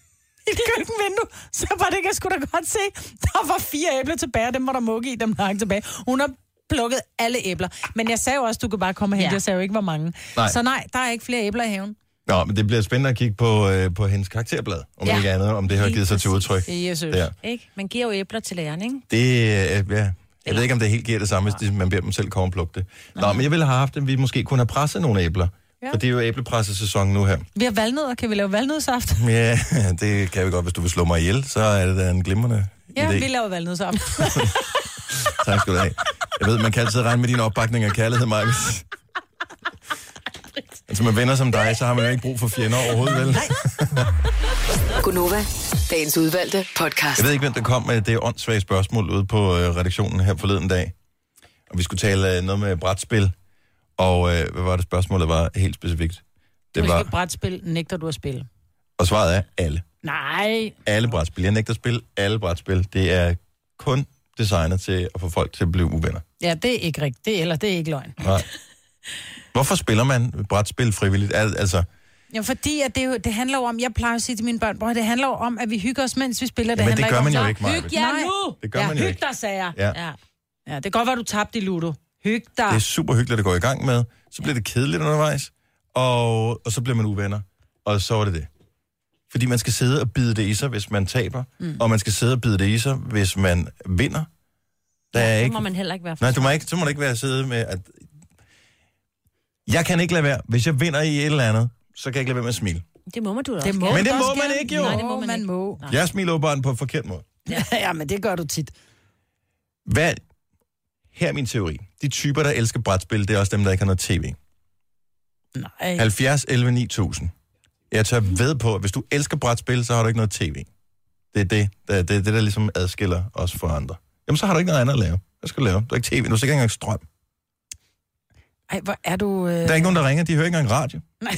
mit køkkenvindue, så var det ikke, jeg skulle da godt se, der var fire æbler tilbage, og dem var der mugge i, dem der hang tilbage. Hun har plukket alle æbler. Men jeg sagde jo også, du kan bare komme og hente. Ja. Jeg sagde jo ikke, hvor mange. Nej. Så nej, der er ikke flere æbler i haven. Nå, men det bliver spændende at kigge på, øh, på hendes karakterblad, om Ja. ikke andet, om det har givet sig til udtryk. Jesus. Der. Ikke? Man giver jo æbler til læreren, ikke? Det, øh, ja, jeg ved ikke, om det helt giver det samme, hvis man beder dem selv komme og plukke det. Nå, men jeg ville have haft, at vi måske kunne have presset nogle æbler. Ja. For det er jo æblepressesæson nu her. Vi har valnødder. Kan vi lave valnødsaft? Ja, det kan vi godt. Hvis du vil slå mig ihjel, så er det da en glimrende Ja, idé. vi laver valnødsaft. Tak skal du have. Jeg ved, man kan altid regne med din opbakning og kærlighed, Marcus. Altså med venner som dig, så har man jo ikke brug for fjender overhovedet, vel? Gunova, dagens udvalgte podcast. Jeg ved ikke, hvem der kom med det åndssvage spørgsmål ude på øh, redaktionen her forleden dag. Og vi skulle tale øh, noget med brætspil. Og øh, hvad var det spørgsmålet var helt specifikt? Det Hvilket var, brætspil nægter du at spille? og svaret er alle. Nej. Alle brætspil. Jeg nægter at spille alle brætspil. Det er kun designet til at få folk til at blive uvenner. Ja, det er ikke rigtigt. Det, er- eller det er ikke løgn. Nej. Hvorfor spiller man brætspil frivilligt? Al- Altså, Ja, fordi at det, jo, det handler jo om, jeg plejer at sige til mine børn, bror, det handler jo om, at vi hygger os, mens vi spiller. Det Jamen, handler det gør man jo ikke, Maja. Hyg jer Nej. nu! Det gør ja, man jo hyg ikke. dig, sagde jeg. Ja. ja. Ja, det kan godt være, du tabte i Ludo. Hyg dig. det er super hyggeligt at gå i gang med. Så bliver det kedeligt undervejs, og, og så bliver man uvenner. Og så er det det. Fordi man skal sidde og bide det i sig, hvis man taber, mm. og man skal sidde og bide det i sig, hvis man vinder. Der er Så ikke... må man heller ikke være for Nej, du må ikke, så må det ikke være at sidde med, at... Jeg kan ikke lade være. Hvis jeg vinder i et eller andet, så kan jeg ikke lade være med at smile. Det må man du da Det også må. Men det må også man ikke, jo. Nej, det må man, man må. Jeg smiler jo bare på en forkert måde. Ja, ja, men det gør du tit. Hvad... Her er min teori. De typer, der elsker brætspil, det er også dem, der ikke har noget tv. Nej. 70, 11, 9000. Jeg tør ved på, at hvis du elsker brætspil, så har du ikke noget tv. Det er det, der, det, er det, der ligesom adskiller os fra andre. Jamen, så har du ikke noget andet at lave. Hvad skal du lave? Du har ikke tv, du har sikkert ikke engang strøm. Ej, hvor er du... Øh... Der er ikke nogen, der ringer, de hører ikke engang radio.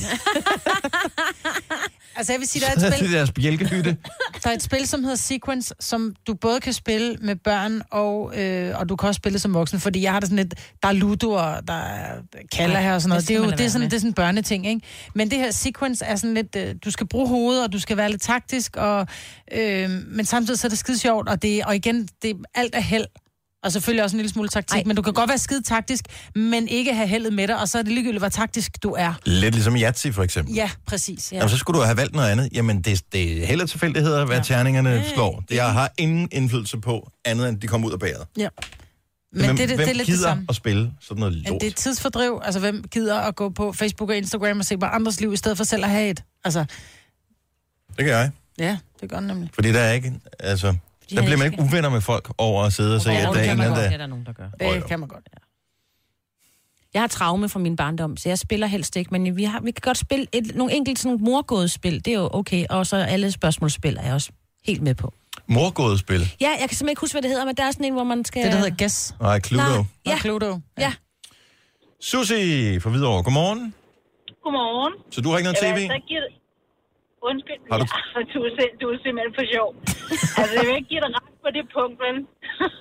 Altså, jeg vil sige, der er et er spil... det deres bjælkehytte. Der er et spil, som hedder Sequence, som du både kan spille med børn, og, øh, og du kan også spille som voksen, fordi jeg har det sådan lidt, der er ludo, og der er kalder her og sådan noget. det Det er jo det er sådan, det er sådan en børneting, ikke? Men det her Sequence er sådan lidt, øh, du skal bruge hovedet, og du skal være lidt taktisk, og, øh, men samtidig så er det skide sjovt, og, det, og igen, det, alt er held. Og selvfølgelig også en lille smule taktik, Ej. men du kan godt være skide taktisk, men ikke have heldet med dig, og så er det ligegyldigt, hvor taktisk du er. Lidt ligesom Yatzy, for eksempel. Ja, præcis. Ja. Jamen, så skulle du have valgt noget andet. Jamen, det, det er heller tilfældigheder, hvad ja. terningerne slår. Det jeg har ingen indflydelse på, andet end de kommer ud af bæret. ja. Men hvem, det, det, hvem det er lidt det gider samme. at spille sådan noget Ja, lort? det er tidsfordriv. Altså, hvem gider at gå på Facebook og Instagram og se på andres liv, i stedet for selv at have et? Altså, Det kan jeg. ja, det gør den nemlig. Fordi der er ikke, altså, der han bliver man ikke uvenner med folk over at sidde og se, Ja, at det der er kan en man eller godt. anden, Det er der... der nogen, der gør. Det kan man godt. Jeg har traume fra min barndom, så jeg spiller helst ikke, men vi, har, vi kan godt spille et, nogle enkelte sådan morgådespil, det er jo okay, og så alle spørgsmålsspil er jeg også helt med på. Morgådespil. Ja, jeg kan simpelthen ikke huske, hvad det hedder, men der er sådan en, hvor man skal... Det, der hedder Guess. Nej, Cluedo. Nej, ja. Cluedo. Ja. Susi fra Hvidovre, godmorgen. Godmorgen. Så du har ikke noget tv? altså, giv... Undskyld. Har du- Ja, du, er, du er simpelthen for sjov. altså, jeg vil ikke give dig ret på det punkt, men...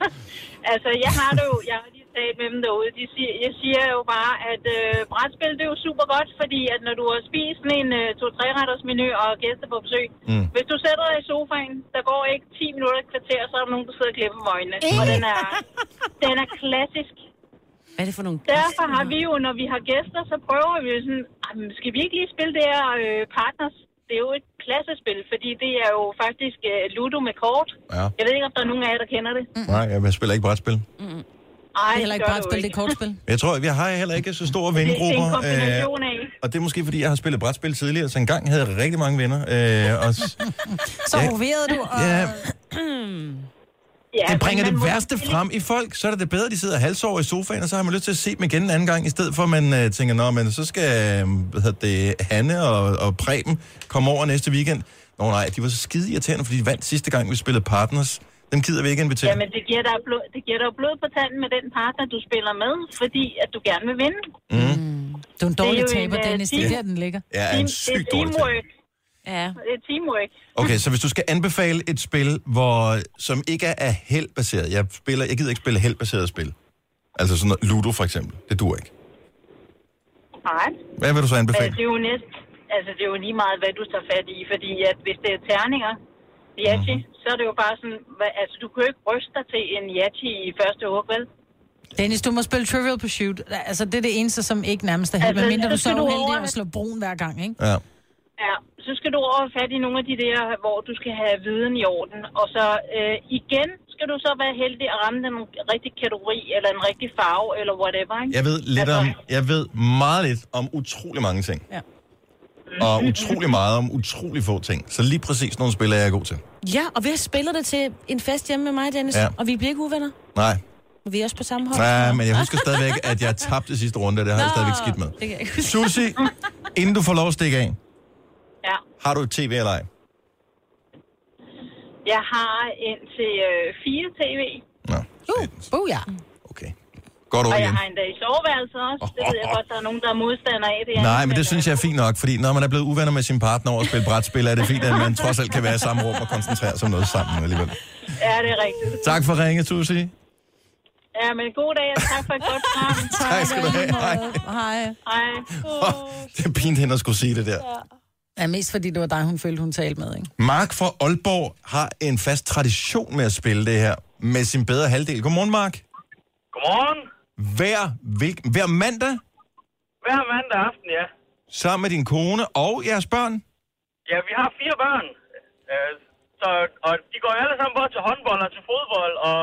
altså, jeg har det jo... Jeg har lige talt med dem derude. De siger, jeg siger jo bare, at øh, brætspil, det er jo super godt, fordi at når du har spist sådan en øh, to-tre-retters menu og gæster på besøg, Mm. hvis du sætter dig i sofaen, der går ikke 10 minutter et kvarter, så er der nogen, der sidder og klipper med øjnene. Og den er, den er klassisk. Hvad er det for nogle... Derfor har vi jo, når vi har gæster, så prøver vi jo sådan, "Jamen, skal vi ikke lige spille det her øh, Partners? Det er jo et klassespil, fordi det er jo faktisk øh, Ludo med kort. Ja. Jeg ved ikke, om der er nogen af jer, der kender det. Nej, jeg spiller ikke brætspil. Ej, Det er heller ikke gør bare et du spil, det er kortspil. Jeg tror, vi har heller ikke så store Det, det er vennegrupper. en kombination af. og det er måske, fordi jeg har spillet brætspil tidligere, så engang havde jeg rigtig mange venner. Øh, og, Så Ja. du, og... ja, Ja, det bringer det værste selvfølgelig- frem i folk. Så er det det bedre, at de sidder halvsover i sofaen, og så har man lyst til at se dem igen en anden gang, i stedet for at man uh, tænker, nå, men så skal øh, hvad hedder det, Hanne og, og Preben komme over næste weekend. Nå nej, de var så skide irriterende, fordi de vandt sidste gang, vi spillede Partners. Dem gider vi ikke invitere. Jamen, det giver, dig blod, det giver dig blod på tanden med den partner, du spiller med, fordi at du gerne vil vinde. Mm. Du er en dårlig Det er jo taber, en, øh, Dennis. Det er team- der, den ligger. Er en er dårlig teamwork. Ja. Det er teamwork. Okay, så hvis du skal anbefale et spil, hvor, som ikke er heldbaseret. Jeg, spiller, jeg gider ikke spille heldbaseret spil. Altså sådan noget Ludo for eksempel. Det duer ikke. Nej. Hvad vil du så Men anbefale? det er jo næst, altså det er jo lige meget, hvad du tager fat i, fordi at hvis det er terninger, Yachi, mm. så er det jo bare sådan, hvad, altså du kan jo ikke ryste dig til en Yachi i første hug, vel? Dennis, du må spille Trivial Pursuit. Altså, det er det eneste, som ikke nærmest er helt, Altså, mindre så du så er uheldig at slå brun hver gang, ikke? Ja. Ja, så skal du over fat i nogle af de der, hvor du skal have viden i orden, og så øh, igen skal du så være heldig at ramme den rigtige kategori, eller en rigtig farve, eller whatever, ikke? Jeg ved lidt om, jeg ved meget lidt om utrolig mange ting. Ja. Og utrolig meget om utrolig få ting. Så lige præcis nogle spil er jeg god til. Ja, og vi har spillet det til en fest hjemme med mig, Dennis. Ja. Og vi bliver ikke uvenner. Nej. Og vi er også på samme hold. Nej, men jeg husker stadigvæk, at jeg tabte sidste runde, og det har jeg Nå, stadigvæk skidt med. Jeg. Susi, inden du får lov at stikke af. Har du et tv eller ej? Jeg har en til øh, fire tv, Uh, uh ja. Godt ord og jeg igen. har en dag i soveværelset også. Det ved jeg godt, der er nogen, der er modstandere af det. Nej, men det synes jeg er fint nok, fordi når man er blevet uvenner med sin partner over at spille brætspil, er det fint, at man trods alt kan være i samme rum og koncentrere sig om noget sammen alligevel. Ja, det er rigtigt. Tak for ringe, Susi. Ja, men god dag, og tak for et godt program. Tak skal du have. Hej. Hej. Hej. Det er pint hende at skulle sige det der. Ja, mest fordi det var dig, hun følte, hun talte med, ikke? Mark fra Aalborg har en fast tradition med at spille det her med sin bedre halvdel. Godmorgen, Mark. Godmorgen. Hver, hvil, hver mandag Hver mandag aften, ja. sammen med din kone og jeres børn. Ja, vi har fire børn. Øh, så, og de går alle sammen både til håndbold og til fodbold og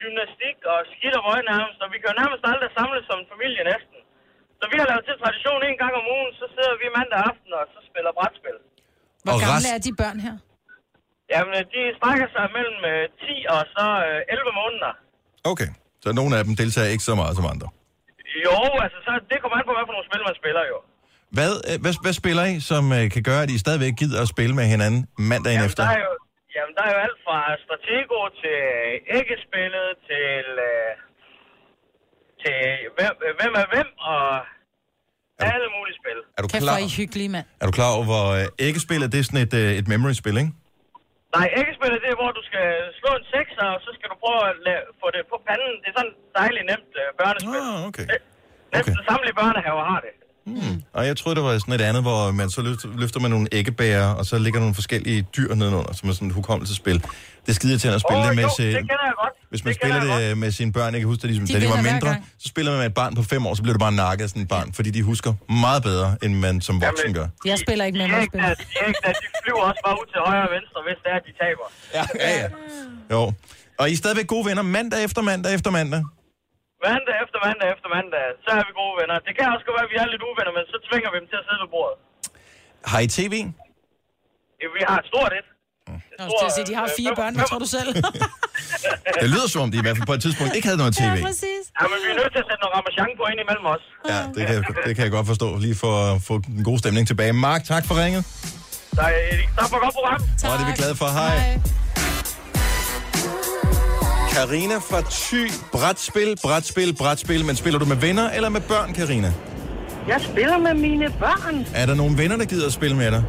gymnastik og skidt og nærmest. Og vi kan jo nærmest aldrig samles som familie næsten. Så vi har lavet til tradition en gang om ugen, så sidder vi mandag aften og så spiller brætspil. Hvor Og gamle rest- er de børn her? Jamen, de strækker sig mellem øh, 10 og så øh, 11 måneder. Okay, så nogle af dem deltager ikke så meget som andre. Jo, altså, så det kommer an på, hvad for nogle spil man spiller jo. Hvad, øh, hvad, hvad spiller I, som øh, kan gøre, at I stadigvæk gider at spille med hinanden mandagen efter? Der er jo, jamen, der er jo alt fra Stratego til æggespillet til, øh, til hvem, hvem er hvem og alle mulige spil. Er du Kæft, klar? hvor er I hyggelige, mand. Er du klar over, hvor øh, æggespillet det er sådan et, øh, et memory-spil, ikke? Nej, æggespillet det er, hvor du skal slå en sekser, og så skal du prøve at la- få det på panden. Det er sådan dejligt nemt øh, børnespil. Ah, okay. Næsten okay. samtlige børnehaver har det. Hmm. Og jeg troede, det var sådan et andet, hvor man så løfter, man nogle æggebærer, og så ligger nogle forskellige dyr nedenunder, som er sådan et hukommelsesspil. Det er skide til at spille Åh, det med jo, det kender jeg godt. Hvis man Det spiller det med sine børn, jeg kan huske, at de, De da de var mindre, så spiller man med et barn på fem år, så bliver det bare nakket af sådan et barn, fordi de husker meget bedre, end man som voksen gør. Jeg spiller ikke med mig er ikke, spil. at, de, de flyver også bare ud til højre og venstre, hvis det er, at de taber. Ja, ja, ja. Jo. Og I er stadigvæk gode venner mandag efter mandag efter mandag. Mandag efter mandag efter mandag, så er vi gode venner. Det kan også godt være, at vi er lidt uvenner, men så tvinger vi dem til at sidde ved bordet. Har I tv? Ja, Vi har et stort et. Jeg sige, de har fire børn, hvad tror du selv? Det lyder som om, de i hvert fald på et tidspunkt ikke havde noget tv. præcis. Ja, men vi er nødt til at sætte noget ramachan på ind imellem os. Ja, det kan, det kan jeg godt forstå, lige for at få den gode stemning tilbage. Mark, tak for ringet. Tak, tak for godt program. Og det er vi glade for. Hej. Karina fra Thy. Brætspil, brætspil, brætspil. Men spiller du med venner eller med børn, Karina? Jeg spiller med mine børn. Er der nogle venner, der gider at spille med dig?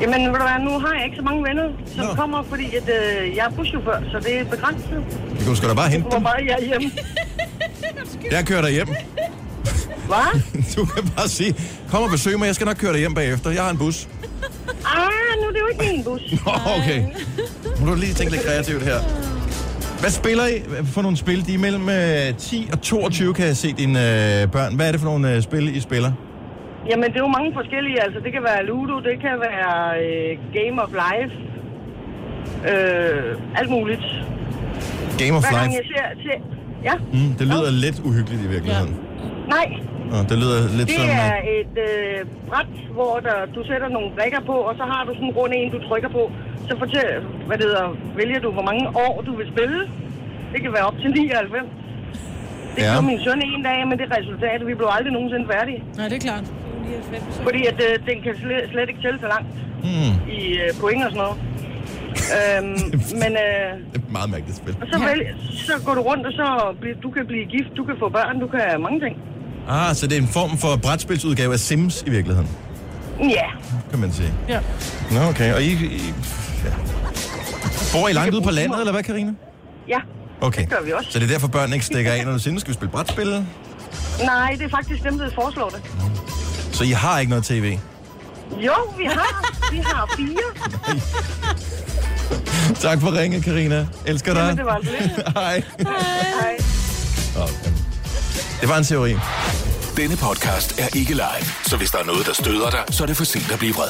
Jamen, ved du hvad, nu har jeg ikke så mange venner, som Nå. kommer, fordi at, øh, jeg er buschauffør, så det er begrænset. Du kan sgu da bare hente Hvor dem. meget jeg er hjemme. Jeg kører dig hjem. Hvad? Du kan bare sige, kom og besøg mig, jeg skal nok køre dig hjem bagefter. Jeg har en bus. Ah, nu er det jo ikke min bus. Nå, okay. Må du lige tænke lidt kreativt her. Hvad spiller I for nogle spil? De er mellem øh, 10 og 22, kan jeg se dine øh, børn. Hvad er det for nogle øh, spil, I spiller? Jamen, det er jo mange forskellige. Altså, det kan være Ludo, det kan være øh, Game of Life. Øh, alt muligt. Game of Hver gang Life. jeg ser til... Ja, Mm, det lyder lidt uhyggeligt i virkeligheden. nej. Nå, det lyder lidt det som... er øh, et øh, bræt, hvor der, du sætter nogle brikker på, og så har du sådan en rund en, du trykker på. Så fortæl, hvad det hedder, vælger du, hvor mange år du vil spille. Det kan være op til 99. Det Ja. gjorde min søn en dag med det resultat, vi blev aldrig nogensinde færdige. Nej, det er klart. Fordi at, øh, den kan slet, slet ikke tælle så langt Hmm, i øh, point og sådan noget. øhm, men øh, det er et meget mærkeligt spil. og så, vælg, så går du rundt, og så bliver, du kan blive gift, du kan få børn, du kan mange ting. Ah, så det er en form for brætspilsudgave af Sims i virkeligheden, Ja, kan man sige. Ja. Nå, okay. Og I, I ja. bor I langt ude på landet, eller hvad, Karina? ja. Okay. Det gør vi også. Så det er derfor, børnene ikke stikker af, når du siger, skal vi spille brætspil? Nej, det er faktisk dem, der foreslår det. Så I har ikke noget tv? Jo, vi har. Vi har fire. tak for ringe, Karina. Elsker dig. Jamen, det var lidt. Hej. Hej. Okay. Det var en teori. Denne podcast er ikke live, så hvis der er noget, der støder dig, så er det for sent at blive vred.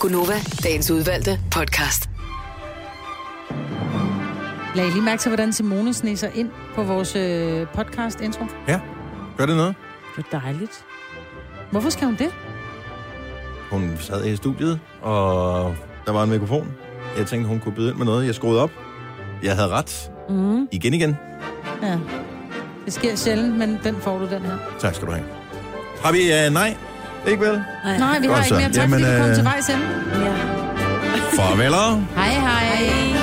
Gunova, dagens udvalgte podcast. Lad I lige mærke til, hvordan Simone sneser ind på vores øh, podcast-intro? Ja. Gør det noget? Det er dejligt. Hvorfor skal hun det? Hun sad i studiet, og der var en mikrofon. Jeg tænkte, hun kunne byde ind med noget. Jeg skruede op. Jeg havde ret. Mm. Igen igen. Ja. Det sker sjældent, men den får du, den her. Tak skal du have. Har vi... Uh, nej? Ikke vel? Nej, Nej vi har Godt ikke så. mere. Tak, Jamen, fordi du kom øh, til vejs ende. Ja. Farveler. Hej, hej. hej.